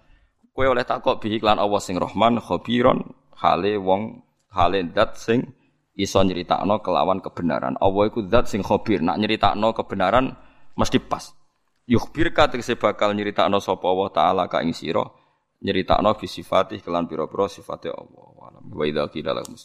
Kowe oleh takok bihi lan Allah sing Rahman khabiron hale wong hale zat sing iso nyeritakno kelawan kebenaran. Allah iku zat sing khabir. Nak nyeritakno kebenaran mesti pas. Yukhbirka tegese bakal nyeritakno sapa Allah taala ka ing sira nyeritakno fi sifatih kelan pira-pira sifate Allah. Wa idza qila lahum